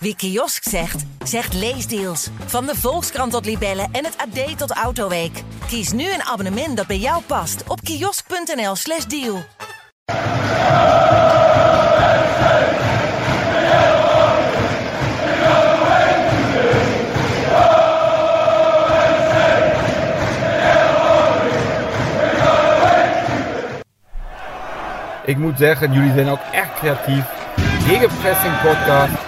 Wie kiosk zegt, zegt leesdeals. Van de Volkskrant tot Libellen en het AD tot Autoweek. Kies nu een abonnement dat bij jou past op kiosk.nl/slash deal. Ik moet zeggen, jullie zijn ook echt creatief. Gegenpressing podcast.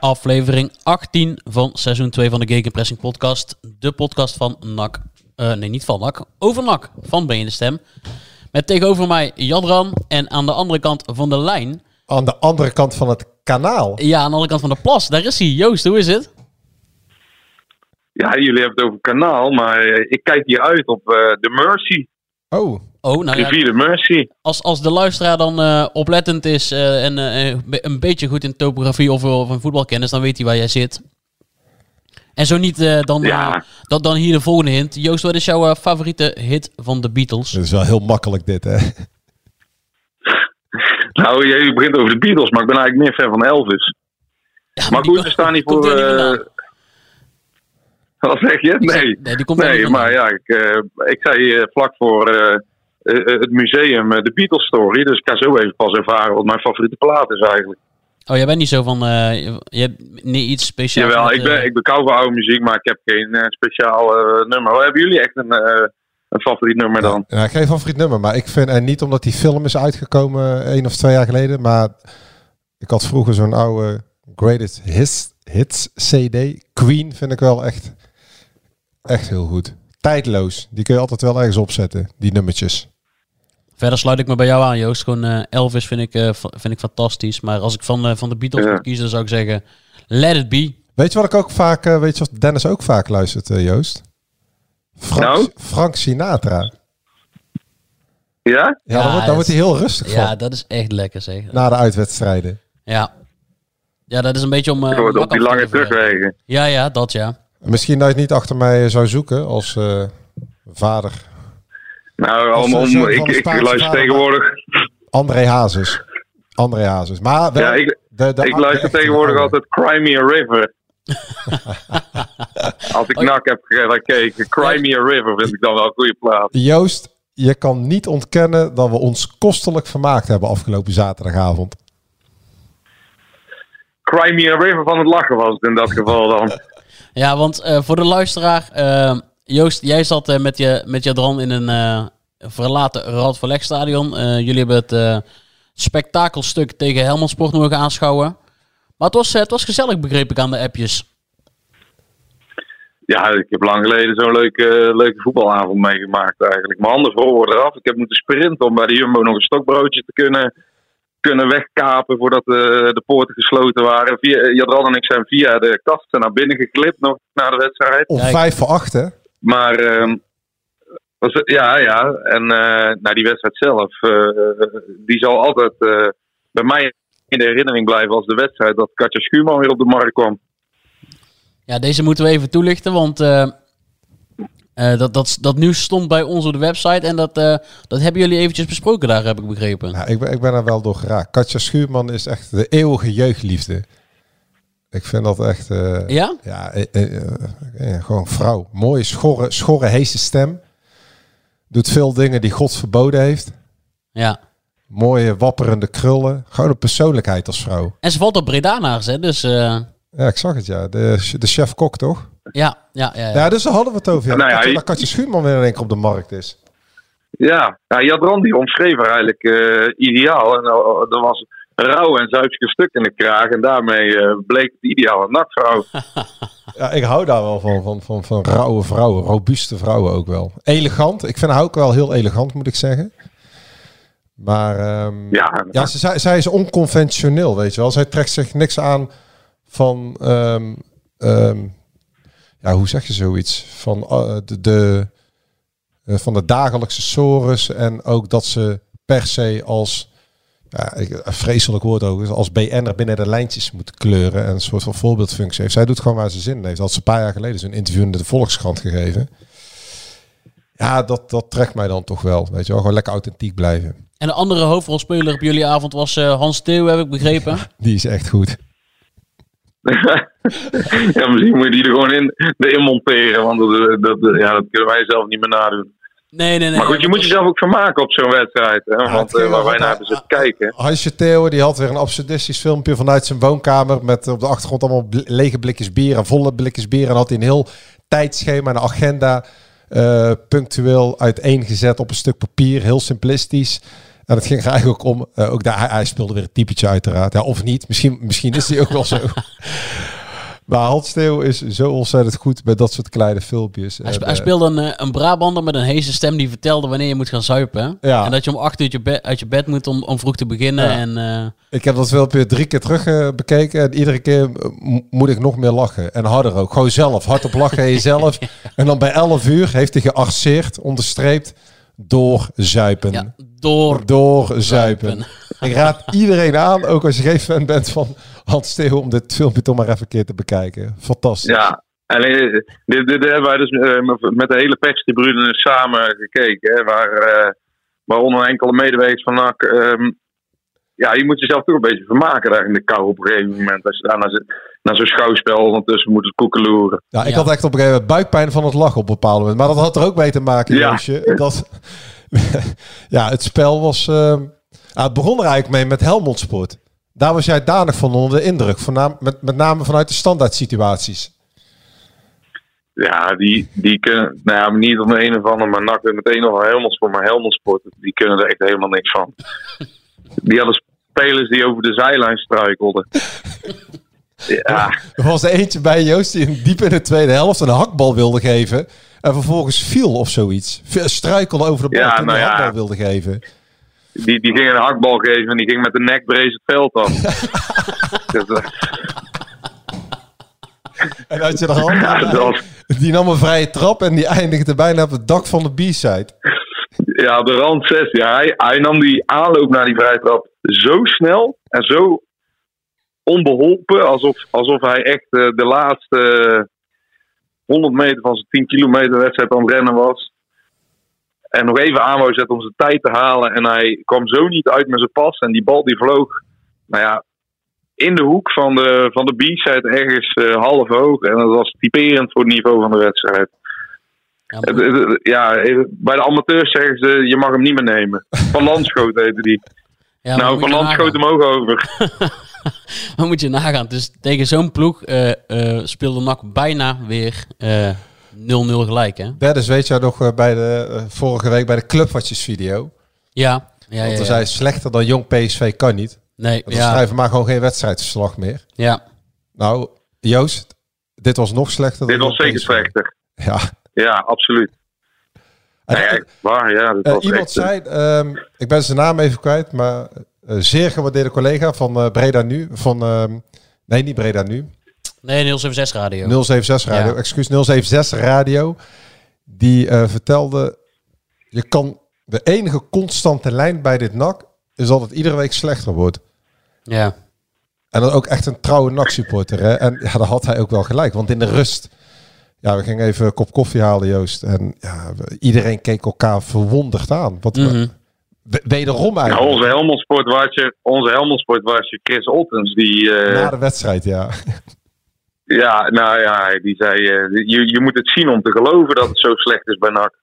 Aflevering 18 van seizoen 2 van de Gegenpressing podcast. De podcast van NAC. Uh, nee, niet van NAC. Over NAC van Ben je de Stem. Met tegenover mij Jadran. En aan de andere kant van de lijn... Aan de andere kant van het kanaal? Ja, aan de andere kant van de plas. Daar is hij. Joost, hoe is het? Ja, jullie hebben het over kanaal, maar ik kijk hier uit op uh, de Mercy. Oh. Oh, nou Rivier de Mercy. Als, als de luisteraar dan uh, oplettend is uh, en een beetje goed in topografie of, of in voetbalkennis, dan weet hij waar jij zit. En zo niet, dan, ja. dan, dan hier de volgende hint. Joost, wat is jouw favoriete hit van de Beatles? Dat is wel heel makkelijk dit, hè? nou, je begint over de Beatles, maar ik ben eigenlijk meer fan van Elvis. Ja, maar goed, we staan niet voor... Wat zeg je? Nee, nee, die komt nee maar ja, ik, uh, ik zei uh, vlak voor uh, het museum de Beatles Story. Dus ik ga zo even pas ervaren wat mijn favoriete plaat is eigenlijk. Oh, jij bent niet zo van. je hebt niet iets speciaals. Jawel, ik ben, ik ben kou voor oude muziek, maar ik heb geen speciaal nummer. Hebben jullie echt een, een favoriet nummer dan? Ja, ja, geen favoriet nummer, maar ik vind. En niet omdat die film is uitgekomen één of twee jaar geleden, maar ik had vroeger zo'n oude Greatest Hits, hits CD. Queen vind ik wel echt. Echt heel goed. Tijdloos. Die kun je altijd wel ergens opzetten, die nummertjes. Verder sluit ik me bij jou aan, Joost. Gewoon uh, Elvis vind ik, uh, vind ik fantastisch. Maar als ik van, uh, van de Beatles Ja. moet kiezen, dan zou ik zeggen... Let it be. Weet je wat ik ook vaak, uh, weet je wat Dennis ook vaak luistert, uh, Joost? Frank, Nou? Frank Sinatra. Ja? Ja, Ja, dan, wordt, dan dat- wordt hij heel rustig Ja, van. dat is echt lekker zeg. Na de uitwedstrijden. Ja. Ja, dat is een beetje om... uh, op die lange terugwegen. Ja, ja, dat ja. Misschien dat je het niet achter mij zou zoeken als eh, vader. Nou, Als om, een om, soort van ik, ik luister vader. tegenwoordig, André Hazes. André Hazes. Maar wel ja, ik, de, de ik luister tegenwoordig altijd Cry Me a River. Als ik Oh, nak heb gekeken, Cry Me a River vind ik dan wel een goede plaat. Joost, je kan niet ontkennen dat we ons kostelijk vermaakt hebben afgelopen zaterdagavond. Cry Me a River van het lachen was het in dat geval dan. Ja, want eh, voor de luisteraar... eh, Joost, jij zat eh, met, je, met in een eh, verlaten Rad jullie hebben het spektakelstuk tegen Helmond Sport mogen aanschouwen. Maar het was, het was gezellig, begreep ik aan de appjes. Ja, ik heb lang geleden zo'n leuke, leuke voetbalavond meegemaakt eigenlijk. Mijn handen vroren eraf. Ik heb moeten sprinten om bij de Jumbo nog een stokbroodje te kunnen, kunnen wegkapen voordat de, de poorten gesloten waren. Via, Jadran en ik zijn via de kasten naar binnen geklipt nog na de wedstrijd. Of Kijk. vijf voor acht, hè? Maar ehm, was het- ja, ja. En eh nou, die wedstrijd zelf, eh, die zal altijd eh, bij mij in de herinnering blijven als de wedstrijd dat Katja Schuurman weer op de markt kwam. Ja, deze moeten we even toelichten, want eh, dat, dat, dat nieuws stond bij ons op de website. En dat, eh, dat hebben jullie eventjes besproken daar, heb ik begrepen. Ja, ik, ben, ik ben er wel door geraakt. Katja Schuurman is echt de eeuwige jeugdliefde. Ik vind dat echt... eh, Ja? Ja, gewoon vrouw. Mooie, schorre, schorre, heese stem. Doet veel dingen die God verboden heeft. Ja. Mooie, wapperende krullen. Gewoon een persoonlijkheid als vrouw. En ze valt op Bredanaars, hè? Dus Ja, ik zag het, ja. De, de chef-kok, toch? Ja, ja, ja. ja. Ja, dus daar hadden we het over. Ja. Nou ja, dat, je- Katja Schuurman weer in één keer op de markt is. Ja, ja Jadran die omschreef haar eigenlijk eh, ideaal. En eh, er was rauw en zuipske stuk in de kraag. En daarmee eh, bleek het ideaal een nachtvrouw. Ja, ik hou daar wel van. Van, van, van rauwe vrouwen. Robuuste vrouwen ook wel. Elegant. Ik vind haar ook wel heel elegant, moet ik zeggen. Maar ehm, Ja, ja, ze, zij, zij is onconventioneel, weet je wel. Zij trekt zich niks aan van, ehm, ehm, ja, hoe zeg je zoiets? Van eh, de, de, eh, van de dagelijkse sores en ook dat ze per se als, ja, ik- een vreselijk woord ook, als BN'er binnen de lijntjes moet kleuren en een soort van voorbeeldfunctie heeft. Zij doet gewoon waar ze zin in heeft. Dat had ze een paar jaar geleden zo'n interview in de Volkskrant gegeven. Ja, dat, dat trekt mij dan toch wel, weet je wel. Gewoon lekker authentiek blijven. En de andere hoofdrolspeler op jullie avond was eh, Hans Theo, heb ik begrepen. Die is echt goed. ja, misschien moet je die er gewoon in, erin monteren. Want dat, dat, ja, dat kunnen wij zelf niet meer nadoen. Nee, nee, nee. maar goed, je moet jezelf ook vermaken op zo'n wedstrijd. Hè? Want eh, waar wij naar hebben zitten kijken. Hansje Theo die had weer een absurdistisch filmpje vanuit zijn woonkamer. Met op de achtergrond allemaal lege blikjes bier en volle blikjes bier. En had hij een heel tijdschema en een agenda eh, punctueel uiteengezet op een stuk papier. Heel simplistisch. En het ging er eigenlijk ook om, eh, ook daar, hij, speelde weer een typetje uiteraard. Ja, of niet, misschien, misschien is hij ook wel zo. Maar Hans Theo is zo ontzettend goed bij dat soort kleine filmpjes. Hij, eh, speelde een, eh, een Brabander met een heese stem die vertelde wanneer je moet gaan zuipen. Ja. En dat je om acht uur uit je, uit je bed moet om, om vroeg te beginnen. Ja. En, Ik heb dat filmpje drie keer terug bekeken. En iedere keer mo- moet ik nog meer lachen. En harder ook. Gewoon zelf. Hardop lachen in jezelf. En dan bij 11 uur heeft hij gearceerd, onderstreept, doorzuipen. ja, door. Doorzuipen. Ik raad iedereen aan, ook als je geen fan bent van Hans Theo, om dit filmpje toch maar even een keer te bekijken. Fantastisch. Ja, en eh, dit, dit hebben wij dus eh, met de hele perstribune samen gekeken. Hè, waar, eh, waaronder enkele medewerkers van NAC. ehm, ja, je moet jezelf toch een beetje vermaken daar in de kou op een gegeven moment. Als je daar naar, zo- naar zo'n schouwspel ondertussen moet koekeloeren. Ja, ik Ja. had echt op een gegeven moment buikpijn van het lachen op een bepaald moment. Maar dat had er ook mee te maken, Ja. Joosje. Dat, ja, het spel was... ah, het begon er eigenlijk mee met Helmond Sport. Daar was jij danig van onder de indruk. Voornaam, met, met name vanuit de standaard situaties. Ja, die, die kunnen, nou ja, niet om de een of andere, maar NAC weer meteen nog wel Helmond Sport. Maar Helmond Sport, die kunnen er echt helemaal niks van. Die hadden spelers die over de zijlijn struikelden. Ja, Er was er eentje bij Joost die diep in de tweede helft een hakbal wilde geven. En vervolgens viel of zoiets. Struikelde over de bal Ja, toen nou ja. wilde geven. die, die ging een hakbal geven en die ging met de nek breed het veld af. Dus, eh, En had je ja, dat was, Die nam een vrije trap en die eindigde bijna op het dak van de B-side. ja, de rand 6. Ja, hij, hij nam die aanloop naar die vrije trap zo snel en zo onbeholpen. Alsof, alsof hij echt eh, de laatste 100 meter van zijn 10 kilometer wedstrijd aan het rennen was. En nog even aan wou zetten om zijn tijd te halen. En hij kwam zo niet uit met zijn pas. En die bal die vloog, nou ja, in de hoek van de, van de B-side ergens eh, half hoog. En dat was typerend voor het niveau van de wedstrijd. Ja, Het- het- het- ja, bij de amateurs zeggen ze, je mag hem niet meer nemen. Van Landschoot heette die. ja, nou, van Landschoot hem ook over. Maar moet je nagaan. Dus tegen zo'n ploeg eh, eh, speelde NAC bijna weer eh, 0-0 gelijk, hè? Dennis, weet jij nog eh, bij de, eh, vorige week bij de clubwatches video? Ja. Ja, ja, Want ja. toen zei slechter dan jong PSV kan niet. Nee, Dan ja. schrijven maar gewoon geen wedstrijdverslag meer. ja. Nou, Joost, dit was nog slechter dan Dit was zeker slechter. Ja. Ja, absoluut. En, Nee, echt waar, ja. Dit eh, was iemand echt, eh, zei, ehm, ik ben zijn naam even kwijt, maar eh, zeer gewaardeerde collega van eh, Breda Nu. Van, ehm, nee, niet Breda Nu. Nee, 076 radio. 076 Radio, Ja. excuus, 076 Radio. Die eh, vertelde, je kan de enige constante lijn bij dit NAC is dat het iedere week slechter wordt. Ja. En dan ook echt een trouwe NAC-supporter. Hè? En ja, daar had hij ook wel gelijk. Want in de rust, ja, we gingen even een kop koffie halen, Joost. En ja, iedereen keek elkaar verwonderd aan. Wat wederom nou, eigenlijk. onze Helmond onze Helmond Sportwatcher Chris Ottens, die, eh, Na de wedstrijd, ja. ja, nou ja, die zei, eh, je, je moet het zien om te geloven dat het zo slecht is bij NAC.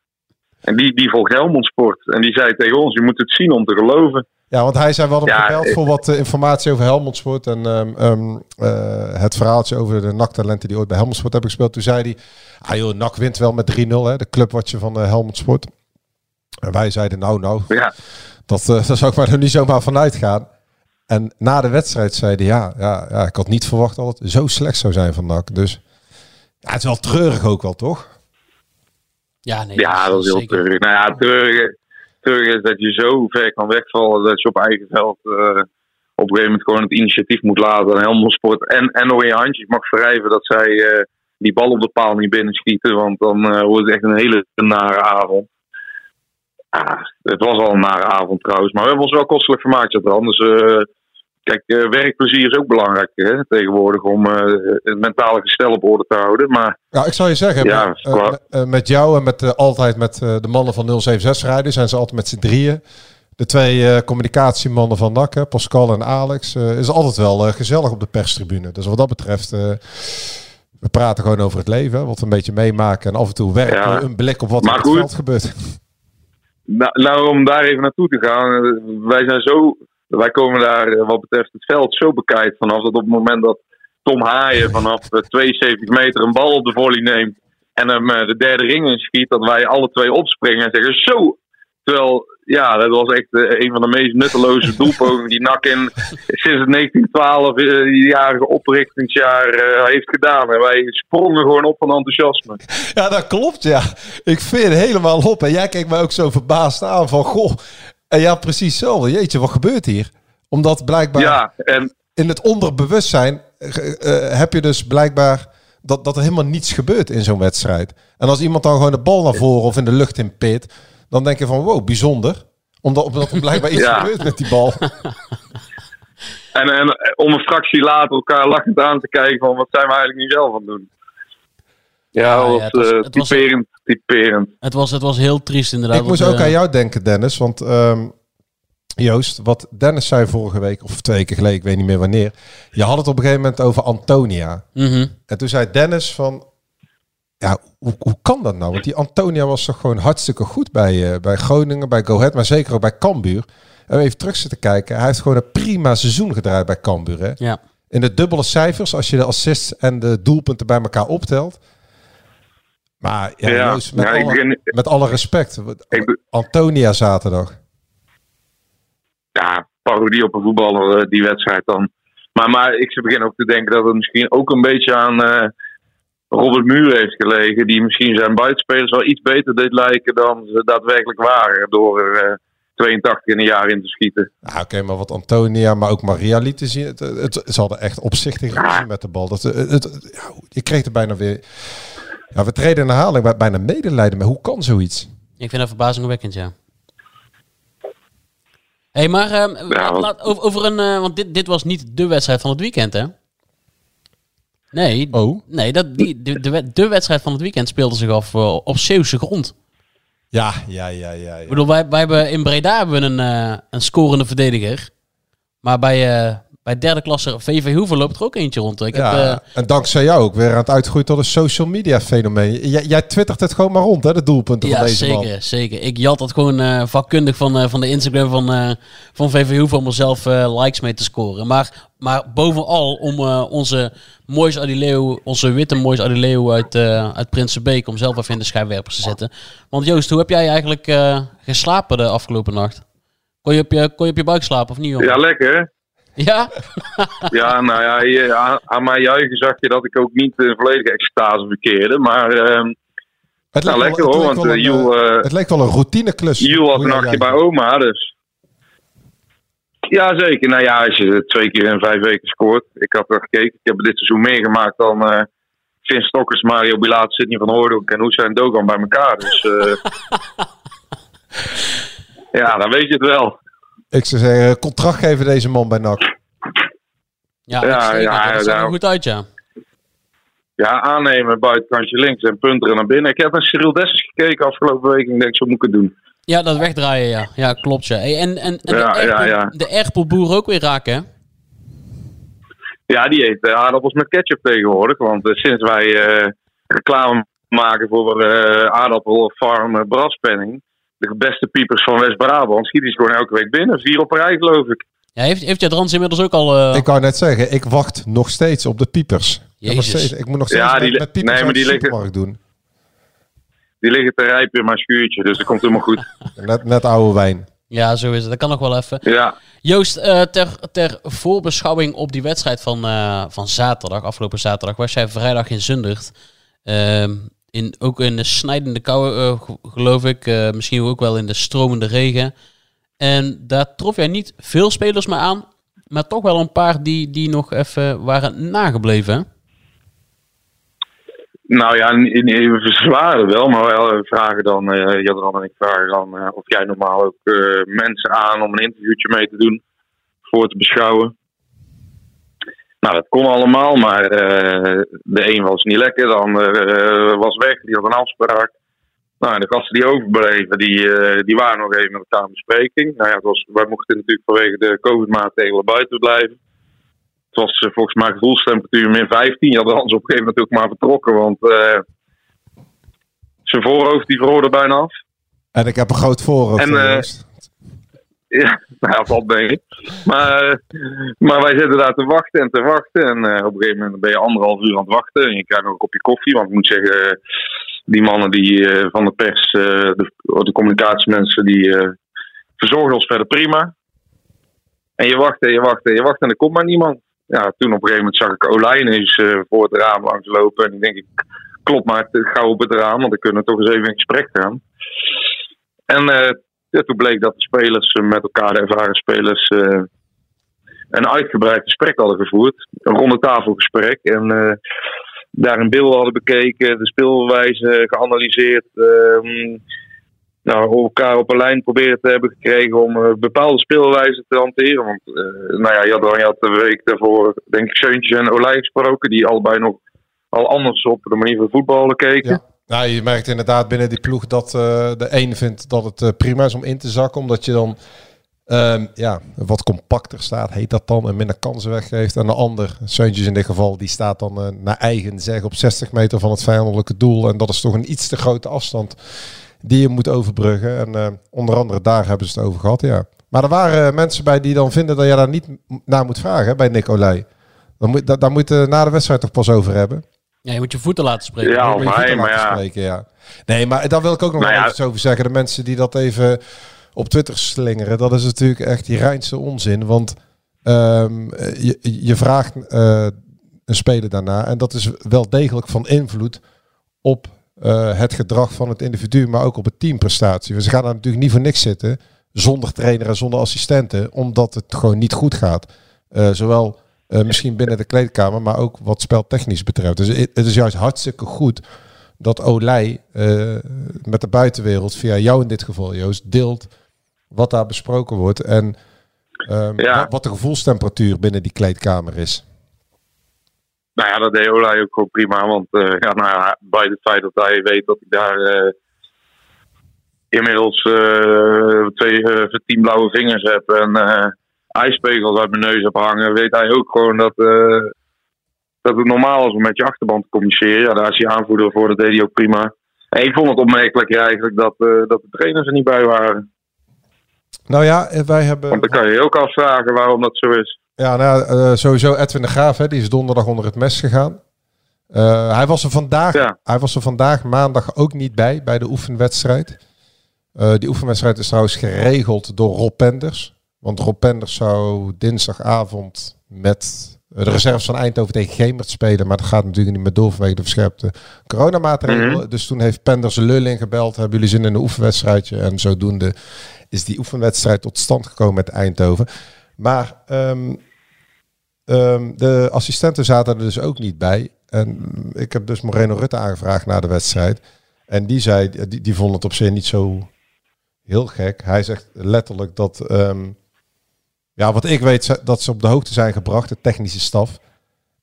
En die, die volgt Helmond Sport. En die zei tegen ons, je moet het zien om te geloven. Ja, want hij zei wel hem Ja, gebeld eh, voor wat informatie over Helmond Sport. En ehm, ehm, eh, het verhaaltje over de NAC-talenten die ooit bij Helmond Sport hebben gespeeld. Toen zei hij, ah joh, NAC wint wel met 3-0, hè, de clubwatje van Helmond Sport. En wij zeiden, nou nou, Ja, Dat, eh daar zou ik maar er niet zomaar van uitgaan. En na de wedstrijd zei hij, ja, ja, ja, ik had niet verwacht dat het zo slecht zou zijn van NAC. Dus ja, het is wel treurig ook wel, toch? Ja, nee. ja dat is heel zeker. treurig. Nou ja, treurig. terug is dat je zo ver kan wegvallen dat je op eigen veld eh, op een gegeven moment gewoon het initiatief moet laten aan Helmond Sport. En, en nog in je handjes mag wrijven dat zij eh, die bal op de paal niet binnenschieten. Want dan eh, wordt het echt een hele nare avond. Ah, het was al een nare avond trouwens. Maar we hebben ons wel kostelijk vermaakt. Zat anders, eh, kijk, eh, werkplezier is ook belangrijk hè, tegenwoordig om eh, het mentale gestel op orde te houden. Maar Ja, ik zou je zeggen, Ja, met, eh, qua- met- jou en met, altijd met de mannen van 076 rijden, zijn ze altijd met z'n drieën. De twee communicatiemannen van NAC, hè, Pascal en Alex, is altijd wel gezellig op de perstribune. Dus wat dat betreft, we praten gewoon over het leven, wat we een beetje meemaken. En af en toe werken Ja. we een blik op wat er op het veld gebeurt. Nou, nou, om daar even naartoe te gaan. eh, Wij zijn zo. Wij komen daar eh, wat betreft het veld zo bekijkt vanaf dat op het moment dat Tom Haaien vanaf eh, 72 meter een bal op de volley neemt en hem eh, de derde ring inschiet, dat wij alle twee opspringen en zeggen zo. Terwijl, ja, dat was echt eh, een van de meest nutteloze doelpogingen die NAC in sinds het 1912 eh, oprichtingsjaar eh, heeft gedaan. En wij sprongen gewoon op van enthousiasme. Ja, dat klopt, ja. Ik vind helemaal op. En jij kijkt mij ook zo verbaasd aan van, goh. En ja, precies zo. Jeetje, wat gebeurt hier? Omdat blijkbaar Ja, en in het onderbewustzijn heb je dus blijkbaar dat, dat er helemaal niets gebeurt in zo'n wedstrijd. En als iemand dan gewoon de bal naar voren of in de lucht in pit, dan denk je van wow, bijzonder. Omdat, omdat er blijkbaar iets Ja. gebeurt met die bal. En, en om een fractie later elkaar lachend aan te kijken van wat zijn we eigenlijk nu zelf aan het doen. Ja, Ja, het was- eh, het was- typerend, typerend. Het was, het was heel triest inderdaad. Ik moest ook eh, aan jou denken, Dennis. Want ehm, Joost, wat Dennis zei vorige week, of twee weken geleden, ik weet niet meer wanneer. Je had het op een gegeven moment over Antonia. mhm. En toen zei Dennis van... Ja, hoe, hoe kan dat nou? Want die Antonia was toch gewoon hartstikke goed bij, eh, bij Groningen, bij Go Ahead, maar zeker ook bij Cambuur. En even terug zitten kijken. Hij heeft gewoon een prima seizoen gedraaid bij Cambuur. Hè? Ja. In de dubbele cijfers, als je de assists en de doelpunten bij elkaar optelt. Maar ja, Ja, Joost, met, ja, alle, begin- met alle respect. Antonia zaterdag. ja, parodie op een voetballer, eh, die wedstrijd dan. Maar, maar ik begin ook te denken dat het misschien ook een beetje aan eh, Robert Muur heeft gelegen. Die misschien zijn buitenspelers wel iets beter deed lijken dan ze daadwerkelijk waren. Door er eh, 82 in een jaar in te schieten. Ja, oké, maar wat Antonia, maar ook Maria lieten zien. Het, het, ze hadden echt opzichtig ruzie met de bal. Dat, het, het, ja, je kreeg er bijna weer... Ja, we treden in herhaling bij- bijna medelijden. Maar hoe kan zoiets? Ik vind dat verbazingwekkend, ja. Hé, hey, maar ehm, Ja, want- laat- over, over een... eh, want dit, dit was niet de wedstrijd van het weekend, hè? Nee, Oh? nee dat, die, de, de, de wedstrijd van het weekend speelde zich af eh, op Zeeuwse grond. Ja, ja, ja, ja. Ik bedoel, wij, wij hebben in Breda hebben we een, eh, een scorende verdediger. Maar bij, eh, bij derde klasse VV Hoeven loopt er ook eentje rond. Ik heb, Ja, eh, en dankzij jou ook weer aan het uitgroeien tot een social media fenomeen. Jij, jij twittert het gewoon maar rond, hè, de doelpunten ja, van deze zeker, man. zeker. Ik jat dat gewoon eh, vakkundig van, eh, van de Instagram van, eh van VV Hoeven om er zelf eh, likes mee te scoren. Maar, maar bovenal om eh, onze Moois Adileo, onze witte Moois Adileo uit, eh uit Prinsenbeek, om zelf even in de schijnwerpers te zetten. Want Joost, hoe heb jij eigenlijk eh, geslapen de afgelopen nacht? Kon je op je, kon je, op je buik slapen of niet, jongen? Ja, lekker hè? Ja? Ja, nou ja, je- aan, aan mijn juichen zag je dat ik ook niet de volledige extase verkeerde. Maar ehm Het nou, leek lekker wel- hoor, het want eh, Joel, eh, eh, Het leek wel een routineklus. Joel had Hoe een nachtje bij oma, dus... Ja, zeker. Nou ja, als je twee keer in vijf weken scoort. Ik had er gekeken. Ik heb dit seizoen meegemaakt dan eh Vin Stokkers, Mario Bilaat, Sidney van Hoornhoek en Hussein Dogan bij elkaar. Dus eh, ja, dan weet je het wel. Ik zou zeggen, contract geven deze man bij NAC. Ja, Ja, ja, dat zag er goed uit, ja. Ja, aannemen, buitenkantje links en punteren naar binnen. Ik heb naar Cyril Dessers gekeken afgelopen week en ik denk, zo moet ik het doen. Ja, dat wegdraaien, ja. Ja, klopt, ja. Hey, en en, en Ja, de, ja, Erpel, ja. de Erpelboer ook weer raken, hè? Ja, die eet eh, aardappels met ketchup tegenwoordig. Want eh, sinds wij eh, reclame maken voor eh aardappelfarm uh, Braspenning, de beste piepers van West-Brabant, schieten ze gewoon elke week binnen. Vier op een rij, geloof ik. Ja, heeft, heeft Jadrans inmiddels ook al... eh, Ik wou net zeggen, ik wacht nog steeds op de piepers. Ik, Jezus. steeds, ik moet nog steeds Ja, met, die met piepers nee, maar die liggen- doen. Die liggen te rijpen in mijn schuurtje, dus dat komt helemaal goed. Net, net oude wijn. Ja, zo is het. Dat kan nog wel even. Ja, Joost, eh, ter, ter voorbeschouwing op die wedstrijd van, eh, van zaterdag, afgelopen zaterdag, was jij vrijdag in Zundert. Ehm, in, ook in de snijdende kou, eh, ge- geloof ik. eh, misschien ook wel in de stromende regen. En daar trof jij niet veel spelers meer aan. Maar toch wel een paar die, die nog even waren nagebleven. Nou ja, we verzwaren wel, maar wel vragen dan, eh Jadran en ik vragen dan eh, of jij normaal ook eh, mensen aan om een interviewtje mee te doen, voor te beschouwen. Nou, dat kon allemaal, maar eh, de een was niet lekker, de ander eh, was weg, die had een afspraak. Nou, en de gasten die overbleven, die, eh, die waren nog even met elkaar in bespreking. Nou ja, het was, wij mochten natuurlijk vanwege de COVID-maatregelen buiten blijven. Het was volgens mij gevoelstemperatuur min 15. Je had Hans op een gegeven moment ook maar vertrokken, want zijn voorhoofd die vroor er bijna af. En ik heb een groot voorhoofd. En. Ja, nou ja, valt mee. Maar, maar wij zitten daar te wachten en te wachten. En eh, op een gegeven moment ben je anderhalf uur aan het wachten. En je krijgt nog een kopje koffie. Want ik moet zeggen, die mannen die, eh, van de pers, eh, de, communicatiemensen, die verzorgden ons verder prima. En je wacht en je wacht en je wacht en er komt maar niemand. Ja, toen op een gegeven moment zag ik Olijn eens voor het raam langs lopen. En ik denk, ik klop maar gauw op het raam, want dan kunnen we toch eens even in gesprek gaan. En toen bleek dat de spelers eh, met elkaar, de ervaren spelers, eh, een uitgebreid gesprek hadden gevoerd. Een ronde tafelgesprek. En eh, daar een beeld hadden bekeken, de speelwijze geanalyseerd. ehm, nou, elkaar op een lijn proberen te hebben gekregen om bepaalde speelwijzen te hanteren. Want, nou ja, je had de week daarvoor, denk ik, Seuntjes en Olij gesproken, die allebei nog al anders op de manier van voetballen keken. Nou, je merkt inderdaad binnen die ploeg dat eh, de een vindt dat het eh, prima is om in te zakken. Omdat je dan ehm, ja, wat compacter staat, heet dat dan. En minder kansen weggeeft. En de ander, Seuntjes in dit geval, die staat dan eh, naar eigen zeggen op 60 meter van het vijandelijke doel. En dat is toch een iets te grote afstand die je moet overbruggen. En onder andere daar hebben ze het over gehad, ja. Maar er waren mensen bij die dan vinden dat je daar niet naar moet vragen bij Nicolai. Dan moet, da- daar moet je na de wedstrijd toch pas over hebben. Ja, je moet je voeten laten spreken. Ja, je maar, voeten maar laten ja. spreken, ja. Nee, maar daar wil ik ook nog Nou wel ja. iets over zeggen. De mensen die dat even op Twitter slingeren, dat is natuurlijk echt die reinste onzin. Want ehm, je, je vraagt eh, een speler daarna en dat is wel degelijk van invloed op eh, het gedrag van het individu, maar ook op het teamprestatie. Want ze gaan daar natuurlijk niet voor niks zitten, zonder trainer en zonder assistenten, omdat het gewoon niet goed gaat. Eh, zowel eh, misschien binnen de kleedkamer, maar ook wat speltechnisch betreft. Dus het is juist hartstikke goed dat Olij eh, met de buitenwereld, via jou in dit geval Joost, deelt wat daar besproken wordt en ehm, Ja. wat, de gevoelstemperatuur binnen die kleedkamer is. Nou ja, dat deed Olij ook gewoon prima. Want eh, ja, nou ja, bij het feit dat hij weet dat ik daar inmiddels twee tien blauwe vingers heb en ijspegels uit mijn neus heb hangen, weet hij ook gewoon dat, eh, dat het normaal is om met je achterban te communiceren. Ja, daar is hij aanvoerder voor, dat deed hij ook prima. En ik vond het opmerkelijk eigenlijk dat, eh, dat de trainers er niet bij waren. Nou ja, eh, wij hebben... Want dan kan je je ook afvragen waarom dat zo is. Ja, nou, sowieso Edwin de Graaf, hè, die is donderdag onder het mes gegaan. Hij, was er vandaag, Ja. hij was er vandaag maandag ook niet bij, bij de oefenwedstrijd. Die oefenwedstrijd is trouwens geregeld door Rob Penders. Want Rob Penders zou dinsdagavond met de reserves van Eindhoven tegen Gemert spelen. Maar dat gaat natuurlijk niet meer door vanwege de verscherpte coronamaatregelen. Mhm. Dus toen heeft Penders Lulling gebeld. Hebben jullie zin in een oefenwedstrijdje? En zodoende is die oefenwedstrijd tot stand gekomen met Eindhoven. Maar ehm, ehm, de assistenten zaten er dus ook niet bij. En ik heb dus Moreno Rutte aangevraagd na de wedstrijd. En die zei, die, die vond het op zich niet zo heel gek. Hij zegt letterlijk dat, ehm, ja, wat ik weet, dat ze op de hoogte zijn gebracht, de technische staf.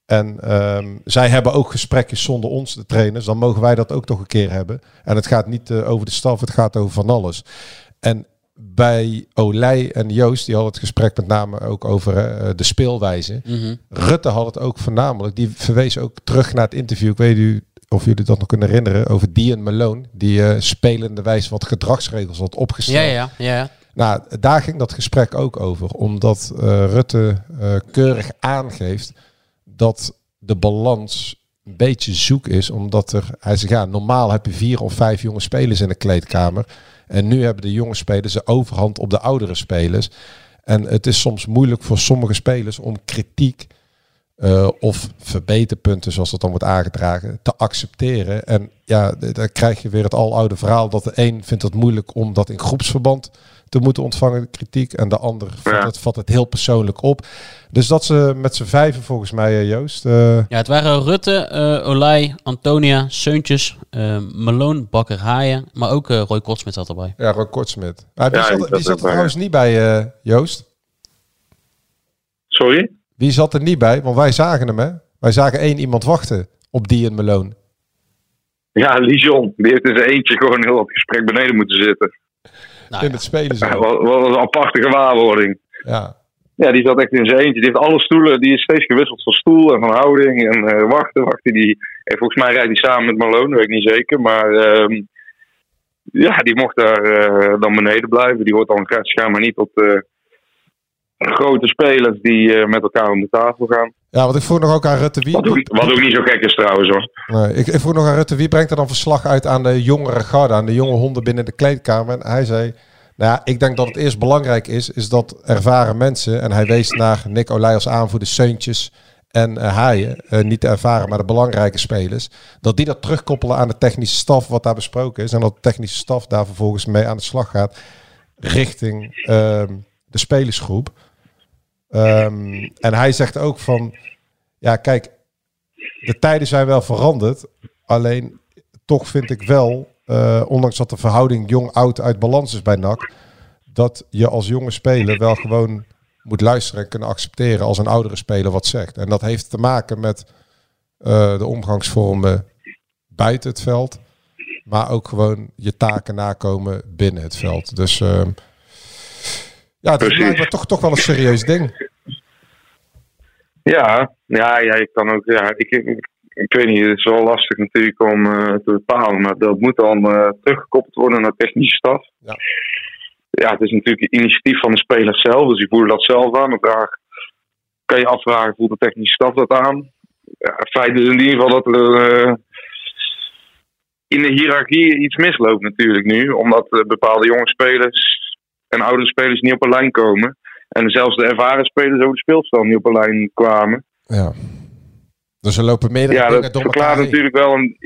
En ehm, zij hebben ook gesprekjes zonder ons, de trainers. Dan mogen wij dat ook toch een keer hebben. En het gaat niet eh, over de staf, het gaat over van alles. En bij Olij en Joost, die hadden het gesprek met name ook over eh, de speelwijze. Mhm. Rutte had het ook voornamelijk. Die verwees ook terug naar het interview. Ik weet niet of jullie dat nog kunnen herinneren. Over Dian Malone. Die eh spelende wijze wat gedragsregels had opgesteld. Ja, ja, ja. Nou, daar ging dat gesprek ook over. Omdat eh, Rutte eh, keurig aangeeft dat de balans een beetje zoek is. Omdat er, hij zegt, ja, normaal heb je vier of vijf jonge spelers in de kleedkamer. En nu hebben de jonge spelers de overhand op de oudere spelers. En het is soms moeilijk voor sommige spelers om kritiek eh, of verbeterpunten, zoals dat dan wordt aangedragen, te accepteren. En ja, dan krijg je weer het aloude verhaal dat de een vindt het moeilijk om dat in groepsverband te moeten ontvangen, de kritiek. En de ander vat, Ja. het, vat het heel persoonlijk op. Dus dat ze met z'n vijven volgens mij, eh, Joost. eh, Ja, het waren Rutte, eh Olij, Antonia, Seuntjes, eh Meloon, Bakker, Haaien. Maar ook eh, Roy Kortsmit zat erbij. ja, Roy Kortsmit. Ah, wie Ja, zat, die wie zat er trouwens niet bij, eh, Joost? Sorry? Wie zat er niet bij? Want wij zagen hem, hè? Wij zagen één iemand wachten op die en Malone. Ja, Lijon. Die heeft in zijn eentje gewoon heel het gesprek beneden moeten zitten. Nou, in ja. het spelen zo. Ja, wat, wat een aparte gewaarwording. Ja. Ja, die zat echt in zijn eentje. Die heeft alle stoelen, die is steeds gewisseld van stoel en van houding. En eh, wachten, wachten. Die, en volgens mij rijdt hij samen met Malone, dat weet ik niet zeker. Maar ehm, ja, die mocht daar eh, dan beneden blijven. Die hoort dan schijnbaar niet tot grote spelers die eh, met elkaar om de tafel gaan. ja, want ik vroeg nog ook aan Rutte wie... Wat ook, wat ook niet zo gek is trouwens hoor. Nee, ik, ik vroeg nog aan Rutte wie brengt er dan verslag uit aan de jongere garde, aan de jonge honden binnen de kleedkamer. En hij zei, nou ja, ik denk dat het eerst belangrijk is, is dat ervaren mensen, en hij wees naar Nick Olij als aanvoerder, Seuntjes en eh, Haaien, eh, niet de ervaren, maar de belangrijke spelers, dat die dat terugkoppelen aan de technische staf wat daar besproken is. En dat de technische staf daar vervolgens mee aan de slag gaat richting ehm, de spelersgroep. Ehm, en hij zegt ook van, ja kijk, de tijden zijn wel veranderd. Alleen toch vind ik wel, eh, ondanks dat de verhouding jong-oud uit balans is bij NAC, dat je als jonge speler wel gewoon moet luisteren en kunnen accepteren als een oudere speler wat zegt. En dat heeft te maken met eh, de omgangsvormen buiten het veld, maar ook gewoon je taken nakomen binnen het veld. Dus ehm, ja, het is blijkbaar toch, toch wel een serieus ding. Ja, ja, ja, ik kan ook. Ja, ik, ik, ik weet niet, het is wel lastig natuurlijk om eh, te bepalen, maar dat moet dan eh, teruggekoppeld worden naar technische staf. Ja. ja, het is natuurlijk een initiatief van de spelers zelf, dus die voelen dat zelf aan. Daar kan je afvragen, voelt de technische staf dat aan? Ja, het feit is in ieder geval dat er eh, in de hiërarchie iets misloopt natuurlijk nu, omdat bepaalde jonge spelers en oude spelers niet op een lijn komen. En zelfs de ervaren spelers over de speelspel niet op een lijn kwamen. Ja. Dus er lopen meerdere Ja, dingen dat door verklaart natuurlijk wel een.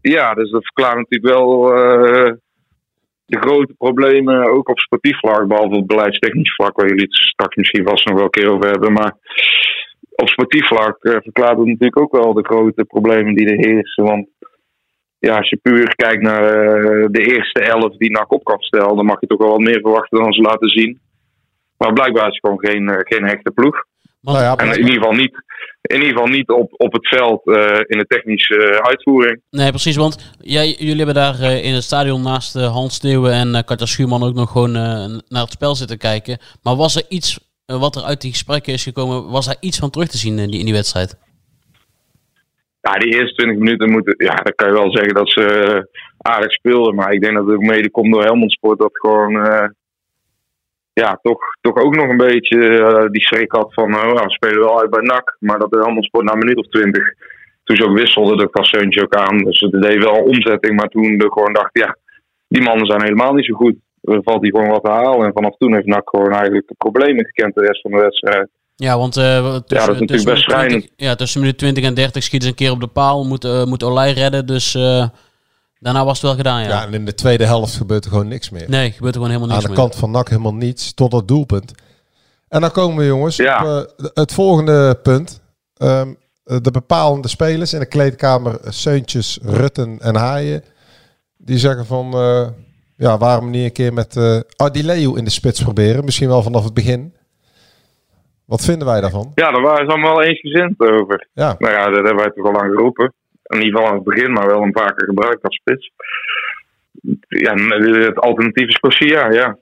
Ja, dus dat verklaart natuurlijk wel eh, de grote problemen ook op sportief vlak, behalve op beleidstechnisch vlak, waar jullie het straks misschien vast nog wel een keer over hebben. Maar op sportief vlak eh, verklaart het natuurlijk ook wel de grote problemen die er heersen. Want ja, als je puur kijkt naar eh, de eerste elf die NAC op kan stellen, dan mag je toch wel wat meer verwachten dan ze laten zien. Maar blijkbaar is het gewoon geen, eh, geen hechte ploeg. Nou ja, En in ieder geval niet, in ieder geval niet op, op het veld eh, in de technische uitvoering. Nee, precies. Want jij, jullie hebben daar eh, in het stadion naast Hans Steeuwen en eh Katja Schuurman ook nog gewoon eh, naar het spel zitten kijken. Maar was er iets wat er uit die gesprekken is gekomen, was daar iets van terug te zien in die, in die wedstrijd? Ja, die eerste 20 minuten moeten, ja, dan kan je wel zeggen dat ze eh, aardig speelden. Maar ik denk dat het ook mede komt door Helmond Sport dat gewoon, eh, ja, toch, toch ook nog een beetje eh, die schrik had van, ja, we spelen wel uit bij NAC. Maar dat de Helmond Sport na een minuut of 20, toen ze ook wisselden, dat gaf Seuntje ook aan. Dus het deed wel omzetting, maar toen de gewoon dacht, ja, die mannen zijn helemaal niet zo goed. Er valt hier gewoon wat te halen. En vanaf toen heeft NAC gewoon eigenlijk de problemen gekend de rest van de wedstrijd. Ja, want eh, tussen, dat is natuurlijk tussen best minuut 20 schrijnend. ja, tussen minuut 20 en 30 schieten ze een keer op de paal, moet, eh, moet Olij redden. Dus eh, daarna was het wel gedaan, ja. Ja, en in de tweede helft gebeurt er gewoon niks meer. Nee, gebeurt er gewoon helemaal Aan niks de meer. kant van NAC helemaal niets, tot dat doelpunt. En dan komen we jongens Ja. op het volgende punt. Ehm, de bepalende spelers in de kleedkamer, Seuntjes, Rutten en Haaien. Die zeggen van, eh, ja, waarom niet een keer met eh Adileu in de spits proberen? Misschien wel vanaf het begin. Wat vinden wij daarvan? Ja, daar waren ze allemaal wel eensgezind over. Ja, Nou ja, dat hebben wij toch al lang geroepen. In ieder geval aan het begin, maar wel een paar keer gebruikt als spits. Ja, het alternatief is Corsia, ja.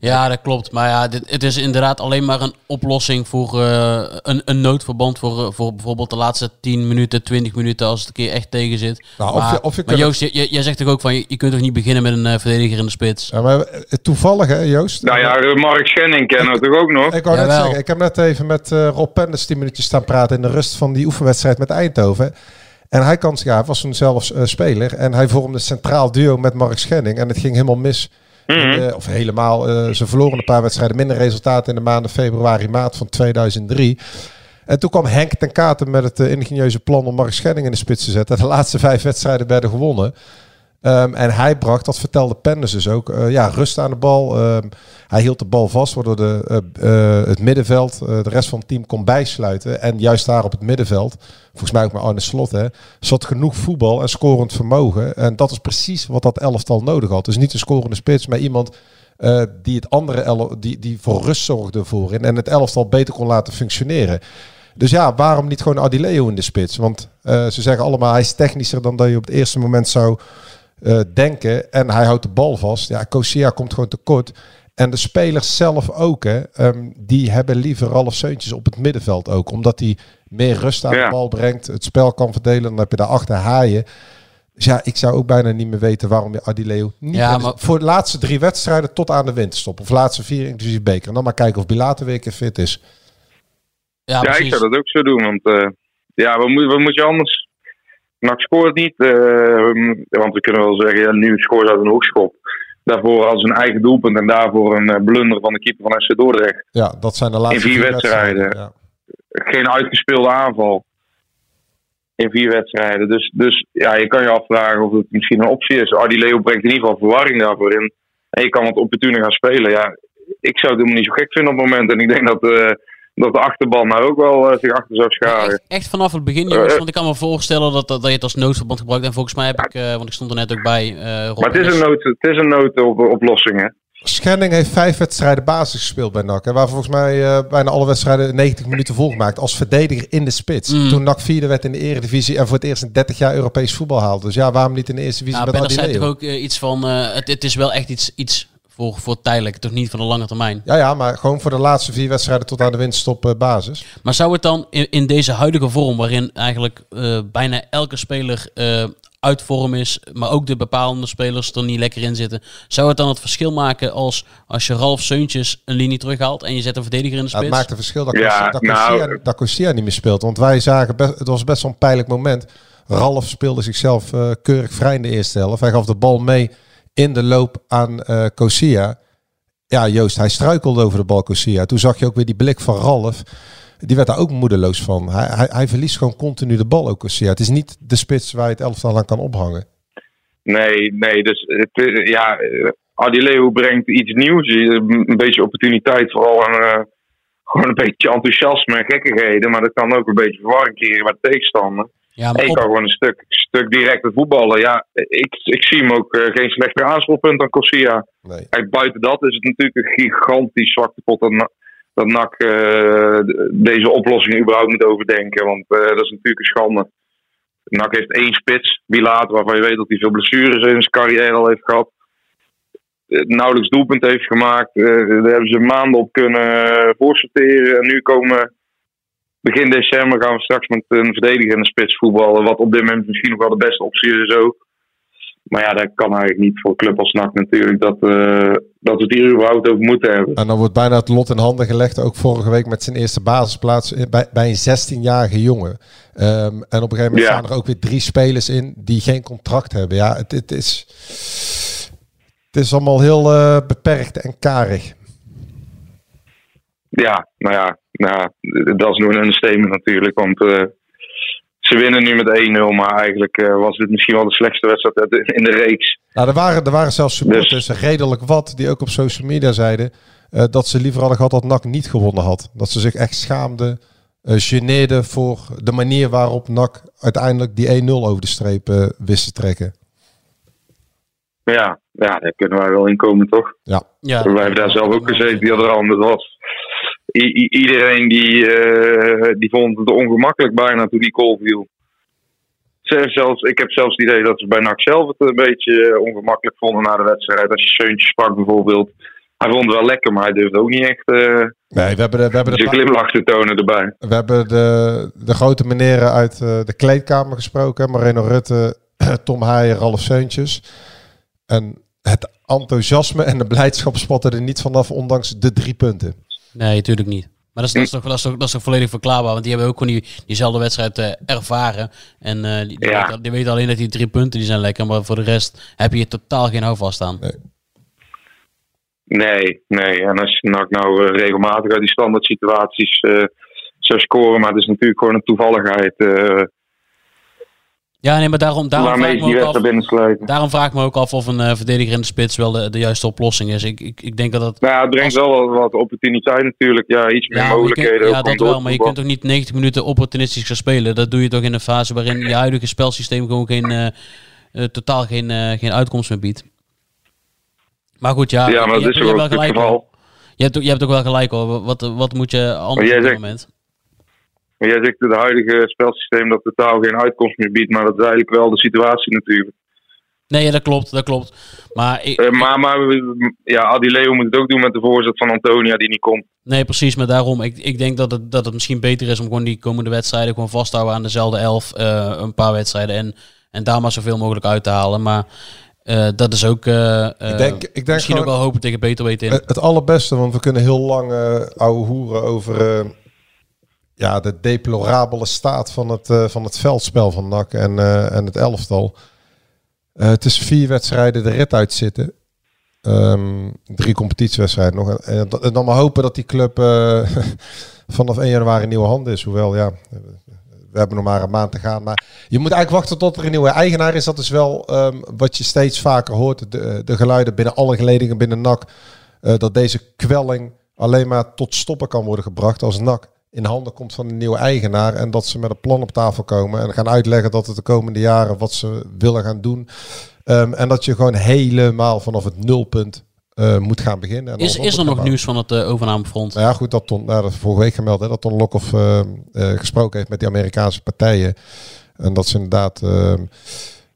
Ja, dat klopt. Maar ja, dit, het is inderdaad alleen maar een oplossing voor eh, een, een noodverband voor, eh, voor bijvoorbeeld de laatste 10 minuten, 20 minuten als het een keer echt tegen zit. Nou, of maar, je- of je maar Joost, j- j- jij zegt toch ook van je, je kunt toch niet beginnen met een eh, verdediger in de spits? Ja, maar toevallig hè Joost? Nou ja, Mark Schenning kennen we toch ook nog? Ik wou net Jawel. zeggen, ik heb net even met eh, Rob Penders 10 minuutjes staan praten in de rust van die oefenwedstrijd met Eindhoven. En hij kan, ja, hij was toen zelfs eh, speler en hij vormde een centraal duo met Mark Schenning. En het ging helemaal mis. Mhm. In, eh, of helemaal, eh, ze verloren een paar wedstrijden minder resultaten in de maanden februari, maart van 2003. En toen kwam Henk ten Katen met het uh, ingenieuze plan om Mark Schenning in de spits te zetten. De laatste vijf wedstrijden werden gewonnen. Um, en hij bracht, dat vertelde Penders dus ook, uh, ja, rust aan de bal. Um, hij hield de bal vast, waardoor de, uh, het middenveld, de rest van het team kon bijsluiten. En juist daar op het middenveld, volgens mij ook met Arne Slot, hè, zat genoeg voetbal en scorend vermogen. En dat is precies wat dat elftal nodig had. Dus niet een scorende spits, maar iemand die het andere die, die voor rust zorgde voorin en het elftal beter kon laten functioneren. Dus ja, waarom niet gewoon Adileo in de spits? Want ze zeggen allemaal hij is technischer dan dat je op het eerste moment zou uh, denken. En hij houdt de bal vast. Ja, Kosia komt gewoon tekort. En de spelers zelf ook, hè, um, die hebben liever Ralf Seuntjes op het middenveld ook. Omdat hij meer rust aan ja. de bal brengt, het spel kan verdelen. Dan heb je daarachter haaien. Dus ja, ik zou ook bijna niet meer weten waarom je Adileo niet Ja, maar- voor de laatste drie wedstrijden tot aan de winterstop. Of laatste bier inclusief beker. En dan maar kijken of Bilater weer een keer fit is. Ja, Ja, ik precies. zou dat ook zo doen. Want eh, ja, wat moet, wat moet je anders? NAC scoort niet. eh, want we kunnen wel zeggen, ja, nu scoort uit een hoekschop. Daarvoor als een eigen doelpunt en daarvoor een eh, blunder van de keeper van FC Dordrecht. Ja, dat zijn de laatste In vier wedstrijden. Ja. Geen uitgespeelde aanval. In vier wedstrijden. Dus, dus ja, je kan je afvragen of het misschien een optie is. Adi Leo brengt in ieder geval verwarring daarvoor in. En je kan wat opportuner gaan spelen. Ja, ik zou het helemaal niet zo gek vinden op het moment. En ik denk dat, eh, dat de achterban daar ook wel eh, zich achter zou scharen. Echt, echt vanaf het begin, jongens. Eh, Want ik kan me voorstellen dat, dat, dat je het als noodverband gebruikt. En volgens mij heb ik, eh, want ik stond er net ook bij. eh Rob Maar het is een, nood, het is een noodoplossing, hè. Schenning heeft vijf wedstrijden basis gespeeld bij NAC. Hè, waar volgens mij eh, bijna alle wedstrijden 90 minuten volgemaakt. Als verdediger in de spits. Mm. Toen NAC vierde werd in de eredivisie. En voor het eerst in 30 jaar Europees voetbal haalde. Dus ja, waarom niet in de eerste divisie Ja, met Benner zei Adileo? toch ook eh, iets van, eh, het, het is wel echt iets, iets voor, voor tijdelijk, toch niet voor de lange termijn. Ja, ja, maar gewoon voor de laatste vier wedstrijden tot aan de winststop eh, basis. Maar zou het dan in, in deze huidige vorm, waarin eigenlijk eh, bijna elke speler eh, uit vorm is, maar ook de bepalende spelers er niet lekker in zitten, zou het dan het verschil maken als, als je Ralf Seuntjes een linie terughaalt en je zet een verdediger in de Ja, het spits? maakt een verschil dat, Ja, dat, nou- dat niet meer speelt. Want wij zagen, best, het was best wel een pijnlijk moment. Ralf speelde zichzelf keurig vrij in de eerste helft. Hij gaf de bal mee in de loop aan Kosia. Ja, Joost, hij struikelde over de bal Kosia. Toen zag je ook weer die blik van Ralf. Die werd daar ook moedeloos van. Hij, hij, hij verliest gewoon continu de bal ook Kosia. Het is niet de spits waar je het elftal aan kan ophangen. Nee, nee. Dus het, eh, ja, brengt iets nieuws. Een beetje opportuniteit, vooral eh, gewoon een beetje enthousiasme en gekkigheden. Maar dat kan ook een beetje verwarring creëren de tegenstander. Ja, En maar je op- kan gewoon een stuk, stuk directer voetballen. Ja, ik, ik zie hem ook eh, geen slechter aanspeelpunt dan Corsia. Nee. Kijk, buiten dat is het natuurlijk een gigantisch zwakte pot dat, dat NAC eh, deze oplossing überhaupt moet overdenken. Want eh, dat is natuurlijk een schande. NAC heeft één spits, Bilaat, waarvan je weet dat hij veel blessures in zijn carrière al heeft gehad. Eh, Nauwelijks doelpunt heeft gemaakt. Eh, daar hebben ze maanden op kunnen voorsorteren. En nu komen begin december gaan we straks met een verdediger in de spits voetballen. Wat op dit moment misschien nog wel de beste optie is ook. Maar ja, dat kan eigenlijk niet voor een club als NAC natuurlijk. Dat, eh, dat we het hier überhaupt over moeten hebben. En dan wordt bijna het lot in handen gelegd. Ook vorige week met zijn eerste basisplaats bij, bij een 16-jarige jongen. Ehm, en op een gegeven moment Ja. staan er ook weer drie spelers in die geen contract hebben. Ja, het, het is, het is allemaal heel eh, beperkt en karig. Ja, nou ja, nou dat is nog een understatement natuurlijk. Want eh, ze winnen nu met 1-0. Maar eigenlijk eh, was dit misschien wel de slechtste wedstrijd in de reeks. Nou, er, waren, er waren zelfs supporters, redelijk wat, die ook op social media zeiden eh, dat ze liever hadden gehad dat NAC niet gewonnen had. Dat ze zich echt schaamden, eh geneerden voor de manier waarop NAC uiteindelijk die 1-0 over de streep eh, wist te trekken. Ja, ja, daar kunnen wij wel in komen, toch? Ja. ja, Wij hebben daar zelf ook gezeten, die hadden er anders was. I- iedereen die, eh, die vond het ongemakkelijk bijna toen die goal viel. Zelfs, ik heb zelfs het idee dat ze bij NAC zelf het een beetje eh, ongemakkelijk vonden na de wedstrijd. Als je Seuntje sprak bijvoorbeeld. Hij vond het wel lekker, maar hij durfde ook niet echt eh Nee, we hebben de, we hebben de, glimlach te tonen erbij. we hebben de, de grote meneren uit de kleedkamer gesproken. Moreno Rutte, Tom Haaien, Ralf Seuntjes. En het enthousiasme en de blijdschap spotten er niet vanaf, ondanks de drie punten. Nee, natuurlijk niet. Maar dat is, dat, is toch, dat, is toch, dat is toch volledig verklaarbaar. Want die hebben ook gewoon die, diezelfde wedstrijd eh, ervaren. En eh, die, die, Ja. weten, die weten alleen dat die drie punten die zijn lekker. Maar voor de rest heb je hier totaal geen houvast aan. Nee, nee. En als je NAC nou eh, regelmatig uit die standaard situaties eh, zou scoren. Maar het is natuurlijk gewoon een toevalligheid. eh, Ja, nee, maar daarom, daarom, vraag, ik me ook af, daarom vraag ik me ook af of een eh, verdediger in de spits wel de, de juiste oplossing is. Ik, ik, ik denk dat dat... Nou ja, het brengt wel wat, opportuniteit natuurlijk. Ja, iets meer Ja, kunt- mogelijkheden. ja dat wel, maar je kunt toch niet 90 minuten opportunistisch gaan spelen. Dat doe je toch in een fase waarin je huidige spelsysteem gewoon geen, eh, eh, totaal geen, geen uitkomst meer biedt. Maar goed, ja, Ja, maar je dat hebt- is je ook hebt wel gelijk. Je hebt, je hebt ook wel gelijk hoor. Wat, wat moet je anders op dit zegt- moment? Maar jij zegt het huidige spelsysteem dat totaal geen uitkomst meer biedt. Maar dat is eigenlijk wel de situatie natuurlijk. Nee, ja, dat klopt, dat klopt. Maar ik, Eh, maar maar ja, Adi Leo moet het ook doen met de voorzet van Antonia die niet komt. Nee, precies. Maar daarom, ik, ik denk dat het, dat het misschien beter is om gewoon die komende wedstrijden gewoon vast te houden aan dezelfde elf. eh, een paar wedstrijden. En, en daar maar zoveel mogelijk uit te halen. Maar eh, dat is ook eh, eh, Ik denk, ik denk misschien ook gewoon- wel hopen tegen beter weten in. Het, het allerbeste, want we kunnen heel lang eh ouwe hoeren over eh, ja, de deplorabele staat van het, eh, van het veldspel van NAC en, eh, en het elftal. Eh, het is vier wedstrijden de rit uitzitten. Ehm, drie competitiewedstrijden nog. En, dan maar hopen dat die club vanaf 1 januari nieuwe handen is. Hoewel, ja, we hebben nog maar een maand te gaan. Maar je moet eigenlijk wachten tot er een nieuwe eigenaar is. Dat is wel ehm, wat je steeds vaker hoort. De, de geluiden binnen alle geledingen binnen NAC. dat deze kwelling alleen maar tot stoppen kan worden gebracht als NAC in handen komt van een nieuwe eigenaar. En dat ze met een plan op tafel komen. En gaan uitleggen dat het de komende jaren wat ze willen gaan doen. Ehm, en dat je gewoon helemaal vanaf het nulpunt eh, moet gaan beginnen. En Is, is er nog nieuws van het eh, overnamefront? nou ja, goed, dat Ton, nou, dat is vorige week gemeld, hè, dat Ton Lokhoff eh, eh, gesproken heeft met die Amerikaanse partijen. En dat ze inderdaad ehm,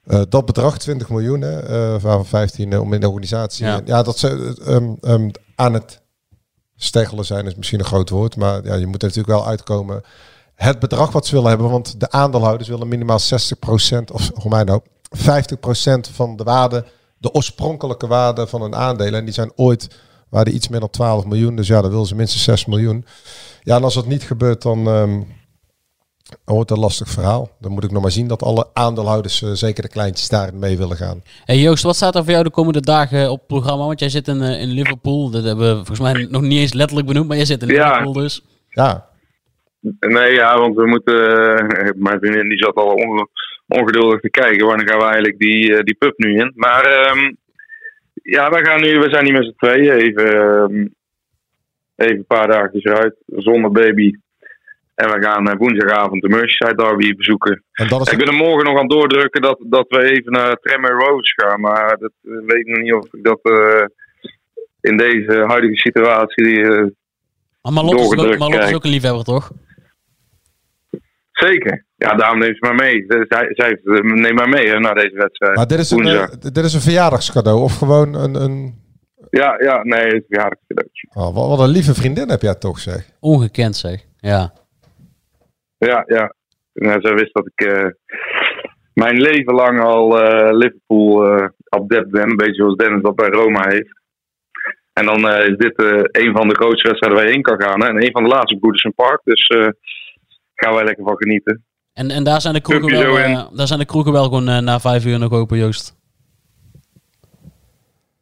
eh, dat bedrag, 20 miljoen, hè, van 15 eh, om in de organisatie. Ja. Ja, dat ze ehm, ehm, aan het steggelen zijn, is misschien een groot woord. Maar ja, je moet er natuurlijk wel uitkomen. Het bedrag wat ze willen hebben, want de aandeelhouders willen minimaal 60% of voor mij nou 50% van de waarde, de oorspronkelijke waarde van hun aandelen. En die zijn ooit, waren iets meer dan 12 miljoen. Dus ja, dan willen ze minstens 6 miljoen. Ja, en als dat niet gebeurt, dan ehm, het een lastig verhaal. Dan moet ik nog maar zien dat alle aandeelhouders, eh, zeker de kleintjes, daarin mee willen gaan. Hey Joost, wat staat er voor jou de komende dagen op het programma? Want jij zit in, eh, in Liverpool. Dat hebben we volgens mij nog niet eens letterlijk benoemd, maar jij zit in Ja. Liverpool dus. Ja, Nee, ja, want we moeten. eh, mijn vriendin die zat al onge- ongeduldig te kijken. Wanneer gaan we eigenlijk die, eh, die pub nu in? Maar ehm, ja, we, gaan nu, we zijn hier met z'n tweeën even, ehm, even een paar dagjes eruit. Zonder baby. En we gaan eh, woensdagavond de Merseyside Derby bezoeken. en dat is Ik ben er morgen nog aan het doordrukken dat, dat we even naar Tremor Rose gaan. Maar dat eh, weet ik nog niet of ik dat eh, in deze huidige situatie. eh, Maar Marlotte is, ook, is een liefhebber, toch? zeker. Ja, daarom neemt ze maar mee. Zij, zij heeft, eh, neem maar mee hè, naar deze wedstrijd. maar dit is, een, Woensdag. dit is een verjaardagscadeau of gewoon een... een Ja, ja, nee, het is een verjaardagscadeautje. oh, wat, wat een lieve vriendin heb jij toch, zeg. Ongekend zeg. Ja. Ja, ja. Nou, zij wist dat ik eh, mijn leven lang al eh, Liverpool eh adept ben. Een beetje zoals Dennis dat bij Roma heeft. En dan is dit een van de grootste wedstrijden waar je heen kan gaan. Hè? En een van de laatste Goodison Park. Dus gaan wij lekker van genieten. En, en daar, zijn de kroegen wel, daar zijn de kroegen wel gewoon na vijf uur nog open, Joost.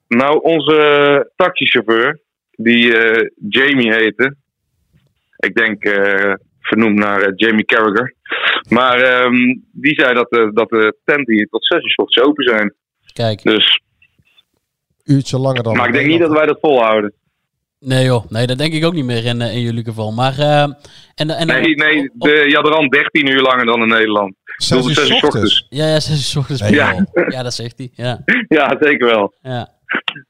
Nou, onze taxichauffeur, die Jamie heette. Ik denk eh, vernoemd naar eh, Jamie Carragher. Maar ehm, die zei dat, de dat de tenten hier tot 6 uur 's ochtends open zijn. Kijk. Dus, Uurtje langer dan... maar ik denk niet dat wij dat volhouden. Nee joh, nee, dat denk ik ook niet meer in, eh, in jullie geval. Maar, eh, en, en, Nee, nee, op- de Jadran 13 uur langer dan in Nederland. Zes Tot uur 6 uur 's ochtends. ochtends. Ja, ja, zes uur 's ochtends. Nee, ja. ja, dat zegt hij. Ja, Ja, zeker wel. ja.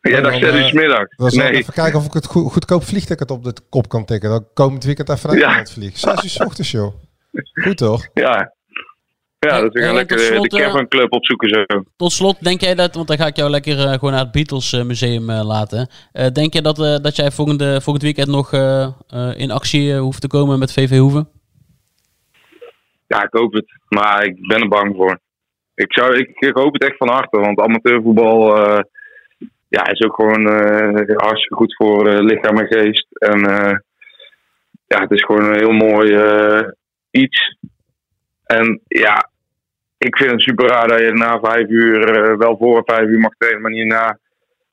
Jij dacht 6 uur 's middags. Dan zal ik Nee, even kijken of ik het goed, goedkoop vliegticket op de kop kan tikken. Dan komend weekend even naar Ja. Nederland vliegen. Zes uur 's ochtends, joh. Goed toch? ja. Ja, dus we Hey, gaan lekker eh, de slot, eh, Cavern Club opzoeken zo. Tot slot, denk jij dat, want dan ga ik jou lekker eh, gewoon naar het Beatles eh, museum eh, laten. Eh, denk je dat, eh, dat jij volgende, volgend weekend nog eh, eh, in actie eh, hoeft te komen met VV Hoeven? Ja, ik hoop het. Maar ik ben er bang voor. Ik, zou, ik, ik hoop het echt van harte. Want amateurvoetbal eh, ja, is ook gewoon eh, hartstikke goed voor eh, lichaam en geest. En eh, ja, het is gewoon een heel mooi iets. En ja, ik vind het super raar dat je na vijf uur, wel voor vijf uur mag trainen, maar niet na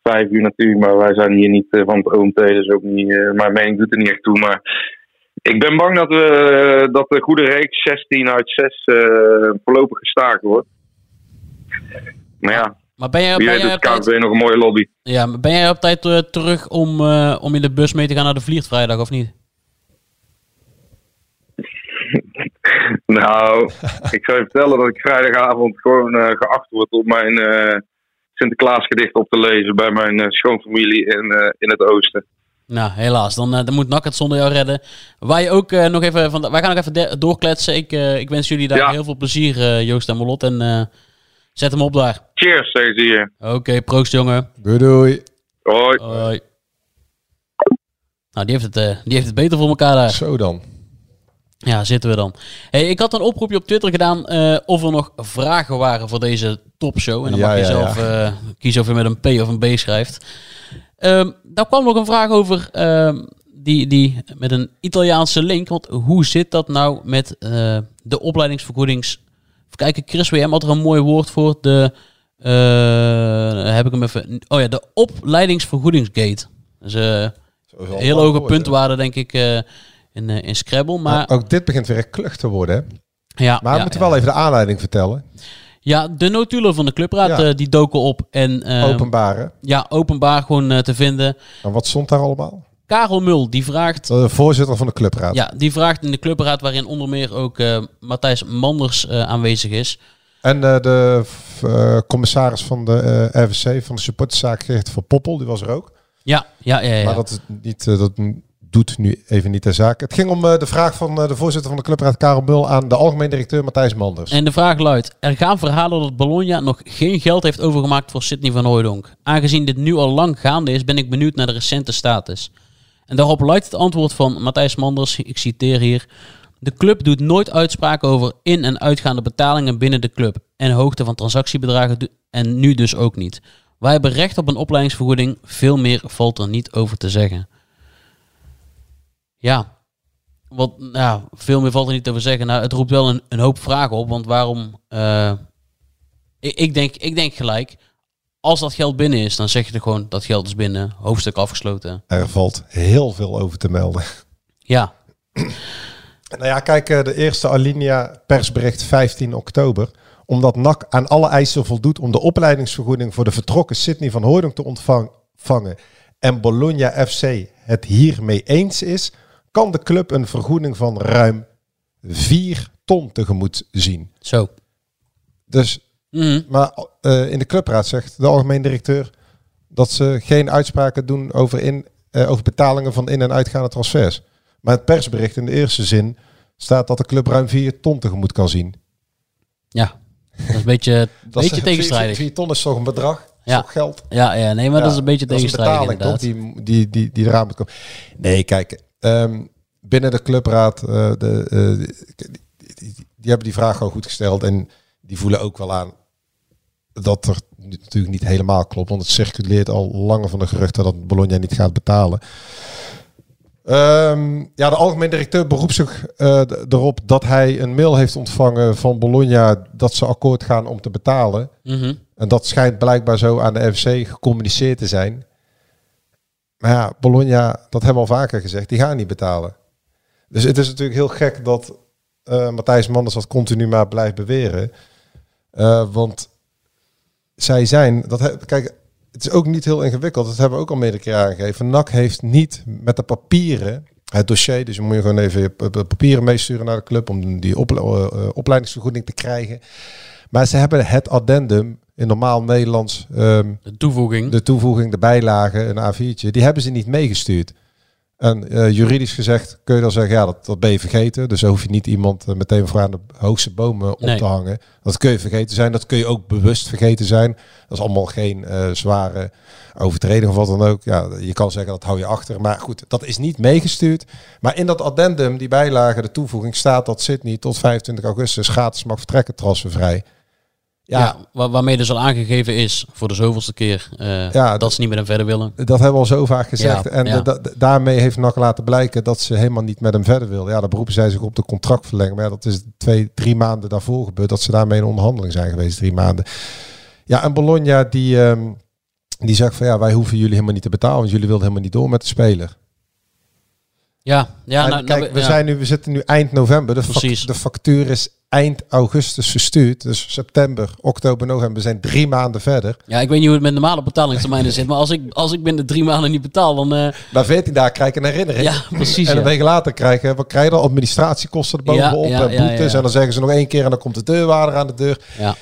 vijf uur natuurlijk. Maar wij zijn hier niet van het OMT, dus ook niet, mijn mening doet er niet echt toe. Maar Ik ben bang dat, we, dat de goede reeks 16 uit 6 eh, voorlopig gestaakt wordt. Maar ja, Maar ben jij, ben jij op tijd, nog een mooie lobby. ja, maar ben jij op tijd eh, terug om, eh, om in de bus mee te gaan naar de Vliegvrijdag of niet? Nou, ik zou je vertellen dat ik vrijdagavond gewoon eh, geacht word om mijn Sinterklaasgedicht op te lezen bij mijn schoonfamilie in, in het oosten. Nou, helaas. Dan, dan moet NAC het zonder jou redden. Wij, ook, nog even, van, wij gaan nog even doorkletsen. Ik, ik wens jullie daar Ja. heel veel plezier, Joost en Molot. En zet hem op daar. Cheers, hier. Oké, proost jongen. Doei doei. Hoi. Hoi. Nou, die heeft, het, eh, die heeft het beter voor elkaar daar. Zo dan. Ja, zitten we dan. Hey, ik had een oproepje op Twitter gedaan eh, of er nog vragen waren voor deze topshow. En dan Ja, mag je ja, zelf eh, kiezen of je met een P of een B schrijft. Ehm, daar kwam nog een vraag over ehm, die, die, met een Italiaanse link. Want hoe zit dat nou met eh, de opleidingsvergoedings... Even kijken, Chris WM had er een mooi woord voor. De, eh, heb ik hem even... Oh ja, de opleidingsvergoedingsgate. Dus heel hoge puntwaarde denk ik eh, in, in Scrabble. Maar ook dit begint weer klucht te worden. Hè? ja, Maar we ja, moeten ja. wel even de aanleiding vertellen. Ja, de notulen van de clubraad Ja. die doken op. En, Openbare. Ja, openbaar gewoon te vinden. En wat stond daar allemaal? Karel Mul, die vraagt... De voorzitter van de clubraad. Ja, die vraagt in de clubraad, waarin onder meer ook eh, Matthijs Manders eh, aanwezig is. En eh, de commissaris van de RVC, van de supporterszaak, Geert van Poppel, die was er ook. Ja, ja, ja. ja. Maar dat, is niet, dat doet nu even niet ter zake. Het ging om de vraag van de voorzitter van de clubraad, Karel Mul, aan de algemeen directeur Matthijs Manders. En de vraag luidt: Er gaan verhalen dat Bologna nog geen geld heeft overgemaakt voor Sidney van Hooijdonk. Aangezien dit nu al lang gaande is, ben ik benieuwd naar de recente status. En daarop luidt het antwoord van Matthijs Manders, ik citeer hier. De club doet nooit uitspraken over in- en uitgaande betalingen binnen de club en hoogte van transactiebedragen en nu dus ook niet. Wij hebben recht op een opleidingsvergoeding, veel meer valt er niet over te zeggen. Ja, wat, nou, veel meer valt er niet over zeggen. Nou, het roept wel een, een hoop vragen op. Want waarom... eh, ik, ik, denk, ik denk gelijk, als dat geld binnen is, dan zeg je er gewoon, dat geld is binnen. Hoofdstuk afgesloten. Er valt heel veel over te melden. Ja, Nou ja, kijk, eh, de eerste alinea persbericht 15 oktober. Omdat NAC aan alle eisen voldoet om de opleidingsvergoeding voor de vertrokken Sydney van Hooydonk te ontvangen en Bologna FC het hiermee eens is, kan de club een vergoeding van ruim 4 ton tegemoet zien. zo. Dus, Mhm. maar eh, in de clubraad zegt de algemeen directeur dat ze geen uitspraken doen over, in, eh, over betalingen van in- en uitgaande transfers. Maar het persbericht in de eerste zin staat dat de club ruim 4 ton tegemoet kan zien. Ja, dat is een beetje, Dat is- beetje tegenstrijdig. 4 ton is toch een bedrag? Ja. toch geld? Ja, ja, nee, maar dat is een beetje dat is tegenstrijdig betaling, inderdaad. toch? Die, die, die, die eraan moet komen. Nee, kijk. ehm, binnen de clubraad, eh, de, die, die, die- die hebben die vraag al goed gesteld. En die voelen ook wel aan dat er natuurlijk niet helemaal klopt. Want het circuleert al langer van de geruchten dat Bologna niet gaat betalen. Ehm, ja, de algemeen directeur beroept zich eh, erop dat hij een mail heeft ontvangen van Bologna dat ze akkoord gaan om te betalen. Mhm. En dat schijnt blijkbaar zo aan de FC gecommuniceerd te zijn. Maar ja, Bologna, dat hebben we al vaker gezegd, die gaan niet betalen. Dus het is natuurlijk heel gek dat eh, Matthijs Manders dat continu maar blijft beweren. Eh, want zij zijn, dat he- kijk, het is ook niet heel ingewikkeld. Dat hebben we ook al meerdere keer aangegeven. NAC heeft niet met de papieren het dossier, dus je moet je gewoon even je pa- pa- papieren meesturen naar de club om die ople- eh, opleidingsvergoeding te krijgen. Maar ze hebben het addendum in normaal Nederlands, ehm, De toevoeging. de toevoeging, de bijlage, een A4'tje, die hebben ze niet meegestuurd. En eh, juridisch gezegd kun je dan zeggen, ja, dat, dat ben je vergeten. Dus dan hoef je niet iemand eh, meteen voor aan de hoogste bomen op Nee. te hangen. Dat kun je vergeten zijn. Dat kun je ook bewust vergeten zijn. Dat is allemaal geen eh, zware overtreding of wat dan ook. Ja, je kan zeggen, dat hou je achter. Maar goed, dat is niet meegestuurd. Maar in dat addendum, die bijlage, de toevoeging, staat dat Sydney tot 25 augustus gratis mag vertrekken, transfervrij. Ja, Ja, wa- waarmee dus al aangegeven is, voor de zoveelste keer, eh, Ja, dat ze niet met hem verder willen. Dat hebben we al zo vaak gezegd. Ja, en da- daarmee heeft NAC laten blijken dat ze helemaal niet met hem verder wil. Ja, dan beroepen zij zich op de contractverlenging. Maar ja, dat is twee, drie maanden daarvoor gebeurd. Dat ze daarmee in onderhandeling zijn geweest, drie maanden. Ja, en Bologna die, ehm, die zegt van ja, wij hoeven jullie helemaal niet te betalen. Want jullie wilden helemaal niet door met de speler. Ja, ja En nou, kijk, nou, we, ja. zijn nu, we zitten nu eind november. De, de factuur is eind augustus verstuurd. Dus september, oktober, november. We zijn drie maanden verder. Ja, ik weet niet hoe het met normale betalingstermijnen zit. Maar als ik, als ik binnen drie maanden niet betaal, dan... eh, Na 14 dagen krijg ik een herinnering. ja, precies. En ja. een week later krijgen wat krijg je dan? Administratiekosten erbovenop Ja, ja, en ja, boetes. ja. En dan zeggen ze nog één keer en dan komt de deurwaarder aan de deur. Ja.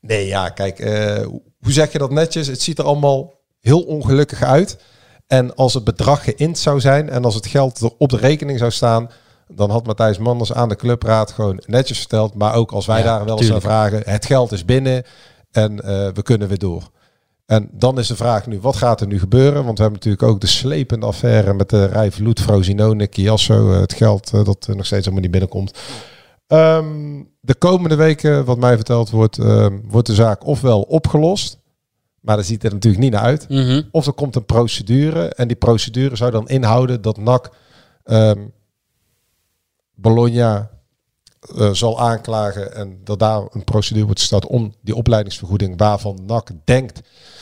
Nee, ja, kijk, eh, hoe zeg je dat netjes? Het ziet er allemaal heel ongelukkig uit. En als het bedrag geïnd zou zijn en als het geld er op de rekening zou staan, dan had Matthijs Manders aan de clubraad gewoon netjes verteld. Maar ook als wij Ja, daar wel eens aan vragen, het geld is binnen en eh, we kunnen weer door. En dan is de vraag nu, wat gaat er nu gebeuren? Want we hebben natuurlijk ook de slepende affaire met de Rijvloed, Frosinone, Chiasso. eh, het geld eh, dat eh, nog steeds helemaal niet binnenkomt. Ehm, de komende weken, wat mij verteld wordt, ehm, wordt de zaak ofwel opgelost. Maar daar ziet het natuurlijk niet naar uit. Mhm. Of er komt een procedure. En die procedure zou dan inhouden dat NAC ehm, Bologna eh, zal aanklagen. En dat daar een procedure wordt gestart om die opleidingsvergoeding waarvan NAC denkt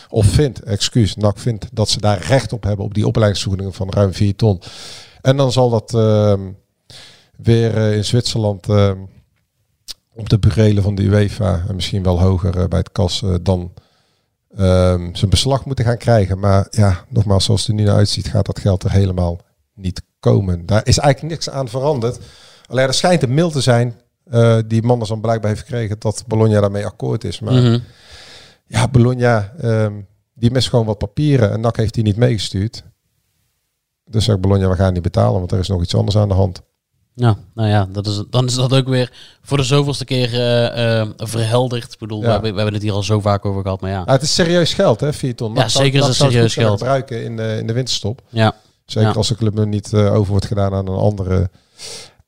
of vindt, excuus, NAC vindt dat ze daar recht op hebben op die opleidingsvergoeding van ruim 4 ton. En dan zal dat ehm, weer eh, in Zwitserland ehm, op de burelen van de UEFA en misschien wel hoger eh, bij het kas dan ehm, zijn beslag moeten gaan krijgen. Maar ja, nogmaals, zoals het er nu naar uitziet, gaat dat geld er helemaal niet komen. Daar is eigenlijk niks aan veranderd. Alleen er schijnt een mail te zijn eh, die Manders dan blijkbaar heeft gekregen dat Bologna daarmee akkoord is. Maar Mhm. ja, Bologna, ehm, die mist gewoon wat papieren en NAC heeft die niet meegestuurd. Dus zegt Bologna, we gaan niet betalen, want er is nog iets anders aan de hand. Ja, nou ja, dat is, dan is dat ook weer voor de zoveelste keer eh, eh, verhelderd. Ik bedoel, Ja. we, hebben, we hebben het hier al zo vaak over gehad, maar ja. Ja, het is serieus geld, hè, 4 ton. Ja, zeker is NAC het serieus geld. gebruiken in de, in de winterstop. Ja, Zeker Ja. als de club nu niet over wordt gedaan aan een andere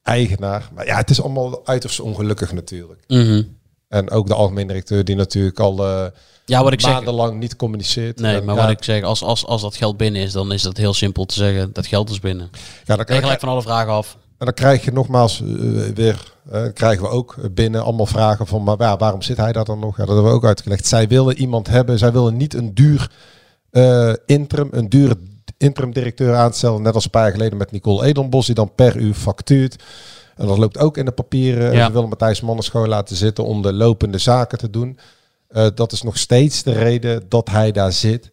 eigenaar. Maar ja, het is allemaal uiterst ongelukkig natuurlijk. Mhm. En ook de algemeen directeur die natuurlijk al eh ja wat ik zeg. maandenlang niet communiceert. Nee, En maar ja, wat ik zeg, als, als, als dat geld binnen is, dan is dat heel simpel te zeggen. Dat geld is binnen. ja, dan, krijg, gelijk van alle vragen af. en dan krijg je nogmaals eh, weer, eh, krijgen we ook binnen allemaal vragen van, maar ja, waarom zit hij daar dan nog? Ja, dat hebben we ook uitgelegd. Zij willen iemand hebben, zij willen niet een duur interim, een dure interim directeur aanstellen, net als een paar jaar geleden met Nicole Edelbos, die dan per uur factuurt. En dat loopt ook in de papieren. En Ja. Ze willen Matthijs Manners gewoon laten zitten om de lopende zaken te doen. Eh, dat is nog steeds de reden dat hij daar zit.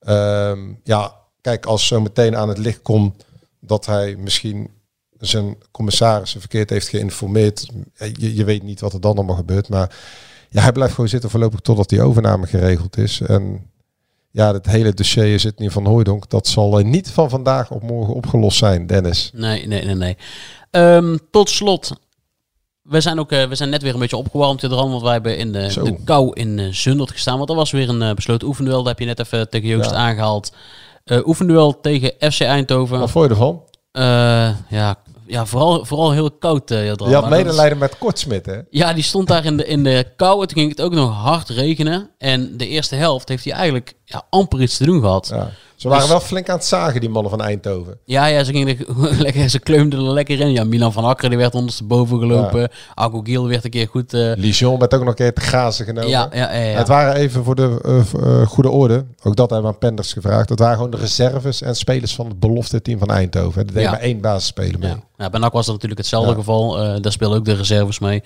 Ehm, ja, kijk, als zo meteen aan het licht komt dat hij misschien zijn commissarissen verkeerd heeft geïnformeerd. eh, Je, je weet niet wat er dan allemaal gebeurt. Maar ja, hij blijft gewoon zitten voorlopig totdat die overname geregeld is. En ja, het hele dossier zit nu van Hooydonk. Dat zal eh, niet van vandaag op morgen opgelost zijn, Dennis. Nee, nee, nee, nee. Ehm, tot slot. We zijn, ook, eh, we zijn net weer een beetje opgewarmd, Jadran, want wij hebben in de, de kou in eh, Zundert gestaan. Want er was weer een eh, besloten oefenduel. Dat heb je net even tegen Joost Ja. aangehaald. Eh oefenduel tegen FC Eindhoven. Wat vond je ervan? Ja, ja vooral, vooral heel koud, Jadran. Je had medelijden met Kortsmit, hè? Ja, die stond daar in de, in de kou. En Toen ging het ook nog hard regenen. En de eerste helft heeft hij eigenlijk ja, amper iets te doen gehad. Ja. Ze waren Dus- wel flink aan het zagen, die mannen van Eindhoven. Ja, ja, ze, gingen er, lekker, ze kleumden er lekker in. Ja, Milan van Akker die werd ondersteboven gelopen. Ja. Agu Giel werd een keer goed... eh, Lijon werd ook nog een keer te grazen genomen. ja, ja, ja, ja. Het waren even voor de eh, eh, goede orde, ook dat hebben we aan Penders gevraagd. Dat waren gewoon de reserves en spelers van het belofte team van Eindhoven. Er deed maar één basisspeler mee. Ja. Bij NAC was dat natuurlijk hetzelfde geval. Daar speelden ook de reserves mee.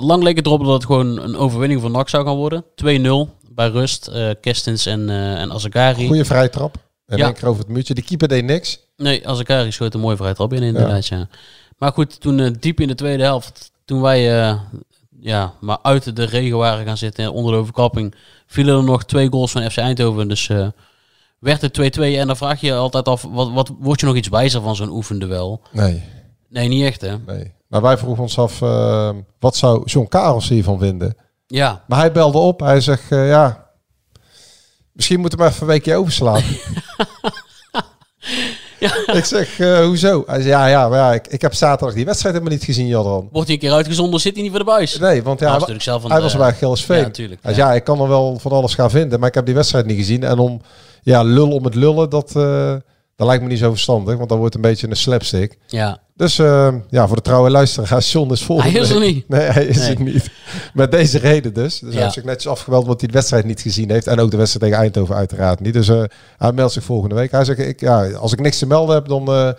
Lang leek het erop dat het gewoon een overwinning voor NAC zou gaan worden. 2-0 bij rust. eh Kestens en, eh en Azagari. Goede vrije trap. En Ja. over het muurtje. Die keeper deed niks. Nee, Azagari schoot een mooi vrij trap in inderdaad, ja. Maar goed, toen eh, diep in de tweede helft, toen wij ja, maar uit de regen waren gaan zitten onder de overkapping, vielen er nog twee goals van FC Eindhoven. Dus werd het 2-2. En dan vraag je je altijd af, wat, wat word je nog iets wijzer van zo'n oefenduel? Nee, Nee, niet echt hè? nee. Maar wij vroegen ons af, wat zou John Karels hiervan vinden? Ja, Maar hij belde op. Hij zegt, eh, ja, misschien moeten we maar even een weekje overslaan. Ik zeg, eh, hoezo? Hij zei, ja, ja, maar ja ik, ik heb zaterdag die wedstrijd helemaal niet gezien, Jadran. wordt hij een keer uitgezonden, zit hij niet voor de buis? Nee, want ja, Hij was hij, natuurlijk zelf van hij de- was bij Gilles Ja, natuurlijk. Hij zei, ja, ik kan er wel van alles gaan vinden, maar ik heb die wedstrijd niet gezien. En om, ja, lul om het lullen, dat, eh, dat lijkt me niet zo verstandig, want dan wordt het een beetje een slapstick. Ja, Dus eh, ja, voor de trouwe luisteraars, John is volgende Hij is er niet. Nee, hij is Nee. er niet. Met deze reden dus. Dus hij heeft zich netjes afgemeld omdat hij de wedstrijd niet gezien heeft. En ook de wedstrijd tegen Eindhoven uiteraard niet. Dus eh, hij meldt zich volgende week. Hij zegt, ik, ja, als ik niks te melden heb, dan, eh,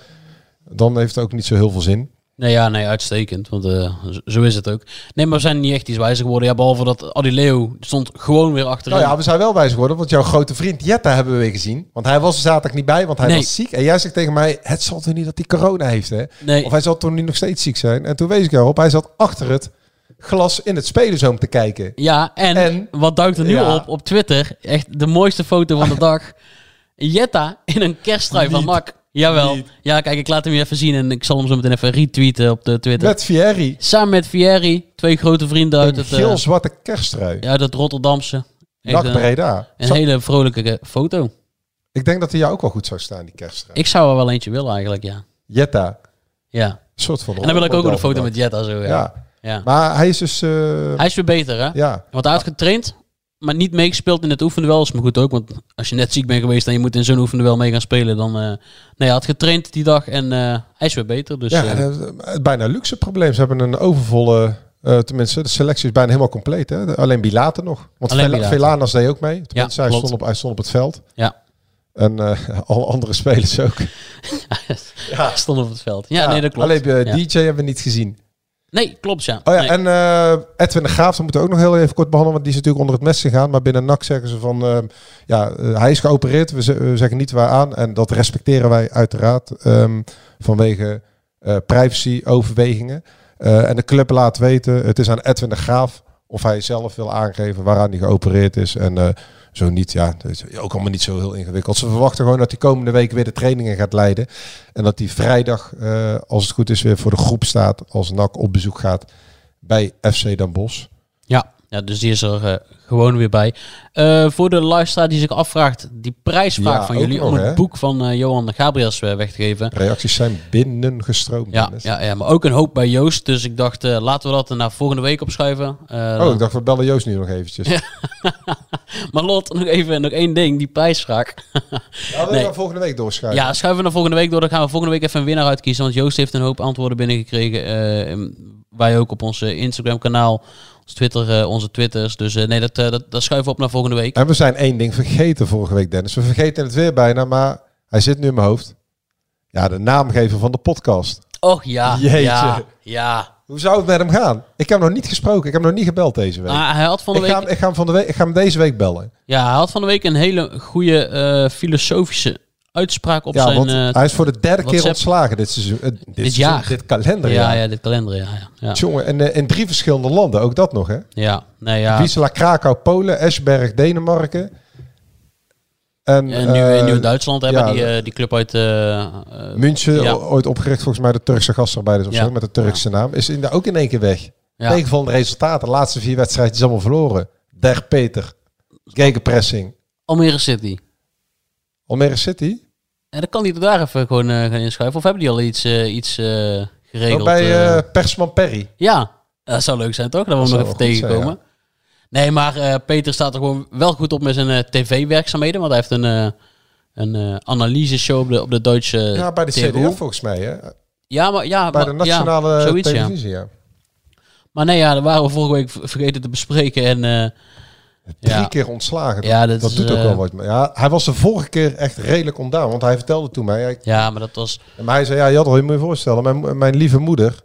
dan heeft het ook niet zo heel veel zin. Nee, ja, nee, uitstekend. Want eh, zo- is het ook. Nee, maar we zijn niet echt iets wijzer geworden. Ja, behalve dat Adileo stond gewoon weer achterin. Nou ja, we zijn wel wijs geworden, want jouw grote vriend Jetta hebben we weer gezien. Want hij was er zaterdag niet bij, want hij Nee. was ziek. En jij zegt tegen mij, het zal toch niet dat hij corona heeft, hè? Nee. Of hij zal toch niet nog steeds ziek zijn? En toen wees ik erop, hij zat achter het glas in het spelenzoom te kijken. Ja, en, En- wat duikt er nu Ja. op op Twitter? Echt de mooiste foto van de dag. Jetta in een kersttrui van Niet. Jawel. Niet. Ja, kijk, ik laat hem je even zien en ik zal hem zo meteen even retweeten op de Twitter. Met Fieri, Samen met Fieri, twee grote vrienden uit een het, eh, geel-zwarte kersttrui. ja, uit het Rotterdamse. Een, Breda. een Zo- hele vrolijke eh, foto. Ik denk dat hij jou ook wel goed zou staan, die kersttrui. Ik zou er wel eentje willen eigenlijk, ja. Jetta, Ja. een soort van... En dan wil ik ook een foto met Jetta zo, ja. Ja. ja. Maar hij is dus... eh, Hij is weer beter, hè? ja, Want hij had getraind, maar niet meegespeeld in het oefenduel. Is me goed ook, want als je net ziek bent geweest en je moet in zo'n oefenduel mee gaan spelen, dan... nee, hij had getraind die dag en eh, hij is weer beter. Dus ja eh, en, het bijna luxe probleem. Ze hebben een overvolle... tenminste, de selectie is bijna helemaal compleet. Hè? Alleen Bilater nog. Want Bilater. Velanas deed ook mee. Tenminste, hij, stond op, hij stond op het veld. ja, En eh, alle andere spelers ook. hij stond op het veld. Ja, nee, dat klopt. Alleen Ja. DJ hebben we niet gezien. Nee, klopt, ja. Oh ja, Nee. en eh, Edwin de Graaf, dat moeten we ook nog heel even kort behandelen. Want die is natuurlijk onder het mes gegaan. Maar binnen NAC zeggen ze van... eh, ja, eh, hij is geopereerd. We, ze- we zeggen niet waaraan. En dat respecteren wij uiteraard. ehm, vanwege eh privacy-overwegingen. En de club laat weten... Het is aan Edwin de Graaf of hij zelf wil aangeven waaraan hij geopereerd is. En zo niet, ja, dat is ook allemaal niet zo heel ingewikkeld. Ze verwachten gewoon dat hij komende week weer de trainingen gaat leiden. En dat hij vrijdag, eh, als het goed is, weer voor de groep staat. Als NAC op bezoek gaat bij FC Den Bosch. Ja, ja, dus die is er eh, gewoon weer bij. Eh, voor de luisteraar die zich afvraagt, die prijsvraag Ja, van jullie nog, om het hè? boek van eh, Johan Gabriels eh, weg te geven. Reacties zijn binnengestroomd. Ja, ja, ja, maar ook een hoop bij Joost. Dus ik dacht, laten we dat naar volgende week opschuiven. Oh, ik dacht, we bellen Joost nu nog eventjes. Maar Lot, nog even nog één ding, die prijsvraag. Ja, we Nee. gaan volgende week doorschuiven. Ja, schuiven we naar volgende week door. Dan gaan we volgende week even een winnaar uitkiezen. Want Joost heeft een hoop antwoorden binnengekregen. wij ook op onze Instagram kanaal. Ons Twitter, eh, onze Twitters. Dus eh, nee, dat, eh, dat, dat schuiven we op naar volgende week. En we zijn één ding vergeten vorige week, Dennis. We vergeten het weer bijna, maar hij zit nu in mijn hoofd. Ja, de naamgever van de podcast. Och ja, Jeetje. ja, ja. Hoe zou het met hem gaan? Ik heb hem nog niet gesproken. Ik heb hem nog niet gebeld deze week. Ah, hij had van de ik, week... ga hem, ik, ga hem van de week, ik ga hem deze week bellen. Ja, hij had van de week een hele goede filosofische uitspraak op ja, zijn... want eh, hij is voor de derde keer ontslagen dit seizoen. eh, dit, Dit seizoen, jaar. Dit kalender. ja, Ja, dit kalender, ja. ja. Jongen, en eh, in drie verschillende landen. Ook dat nog, hè? Ja, nee, ja. Wisla Krakau, Polen, Esberg, Denemarken. En, En nu in Nieuw-Duitsland hebben die, die club uit... München, ooit opgericht volgens mij de Turkse gastarbeiders of Ja. zo, met de Turkse naam. Is in de, ook in één keer weg. Ja. Tegenvallende resultaten. De laatste vier wedstrijden is allemaal verloren. Der Peter. Gegenpressing. Almere City. Almere City. En dan kan hij er daar even gewoon eh, gaan inschuiven. Of hebben die al iets, eh, iets eh, geregeld? Oh, bij Persman Perry. ja, dat zou leuk zijn toch? Dat we hem nog even zijn, tegenkomen. Nee, maar Peter staat er gewoon wel goed op met zijn tv-werkzaamheden. Want hij heeft een, een analyseshow op de, op de Duitse Ja, bij de. CDF volgens mij. Hè? Ja, maar ja, Bij maar- de nationale ja, zoiets, televisie. Ja. Maar nee, ja, dat waren we vorige week vergeten te bespreken. En Drie ja, keer ontslagen. Dat, Ja, dat dat is, doet ook eh, wel wat. Ja, hij was de vorige keer echt redelijk ontdaan. Want hij vertelde toen mij. hij- ja, maar dat was... Maar hij zei, ja, Jadro, je moet je voorstellen. Mijn, mijn lieve moeder,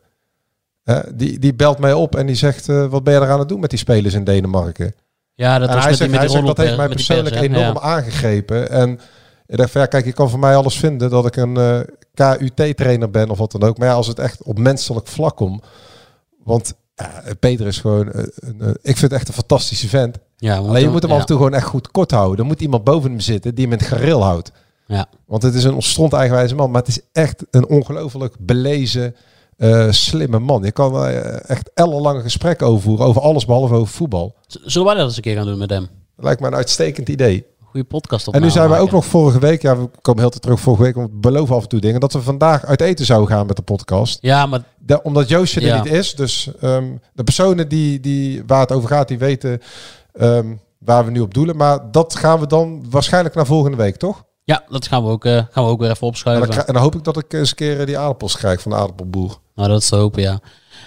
hè, die, die belt mij op en die zegt... eh, wat ben je er aan het doen met die spelers in Denemarken? Ja, dat en was hij met zegt, die, met hij die zegt dat heeft mij die persoonlijk pers, enorm Ja. aangegrepen. En ik dacht van, ja, kijk, je kan voor mij alles vinden dat ik een eh, KUT-trainer ben of wat dan ook. Maar ja, als het echt op menselijk vlak komt... Want ja, Peter is gewoon... eh, eh, ik vind het echt een fantastische vent. Ja, we Alleen je moet hem ja. af en toe gewoon echt goed kort houden. Er moet iemand boven hem zitten die hem in het gareel houdt. Ja. Want het is een stront eigenwijze man, maar het is echt een ongelooflijk belezen, eh, slimme man. Je kan eh, echt ellenlange gesprekken overvoeren over alles behalve over voetbal. Zullen wij dat eens een keer gaan doen met hem? Lijkt me een uitstekend idee. Goede podcast op. En nu zijn wij ook nog vorige week, ja, we komen heel te terug vorige week, want we beloven af en toe dingen, dat we vandaag uit eten zouden gaan met de podcast. Ja, maar Da- omdat Joostje er Ja. niet is, dus ehm, de personen die, die, waar het over gaat, die weten ehm, waar we nu op doelen. Maar dat gaan we dan waarschijnlijk naar volgende week, toch? ja, dat gaan we ook, eh, gaan we ook weer even En opschuiven. dan, en dan hoop ik dat ik eens een keer eh, die aardappels krijg van de aardappelboer. Nou, dat is te hopen, ja.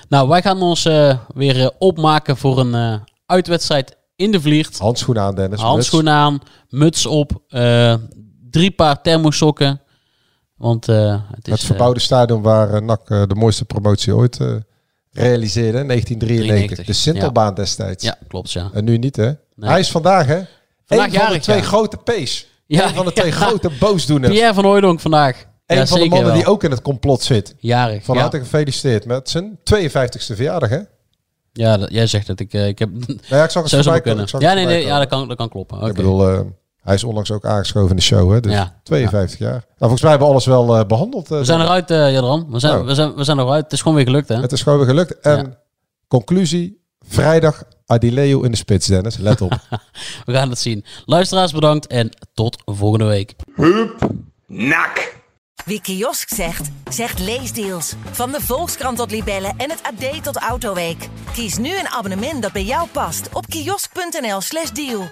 Nou, wij gaan ons eh, weer opmaken voor een uitwedstrijd in de Vliert. Handschoenen aan, Dennis. Handschoenen aan, muts op, drie paar thermosokken. Want het is... Het verbouwde stadion waar NAC de mooiste promotie ooit realiseerde. in 1993. De Sintelbaan ja. destijds. Ja, klopt ja. En nu niet hè? Nee. Hij is vandaag hè? Vandaag een van de twee ja. grote P's. Ja, een van de twee grote boosdoeners. Pierre van Hooydonk vandaag. Een ja, van de mannen wel. die ook in het complot zit. Jarig. Van ja. harte gefeliciteerd met zijn 52e verjaardag hè? Ja, dat, jij zegt het. Ik, ik heb... Nou ja, ik zag het zo kunnen. Ja, nee, nee, ja, dat kan, dat kan kloppen. Ik bedoel, uh, hij is onlangs ook aangeschoven in de show, hè? Dus Ja. 52 jaar. Nou, volgens mij hebben we alles wel uh, behandeld. Uh, we zijn eruit, uh, Jadran. We zijn, Oh. we, zijn, we zijn eruit. Het is gewoon weer gelukt, hè? Het is gewoon weer gelukt. En Ja. conclusie, vrijdag Adileo in de spits, Dennis. Let op. We gaan het zien. Luisteraars bedankt en tot volgende week. Nak. Wie kiosk zegt, zegt leesdeals. Van de Volkskrant tot Libellen en het AD tot Autoweek. Kies nu een abonnement dat bij jou past op kiosk.nl/slash deal.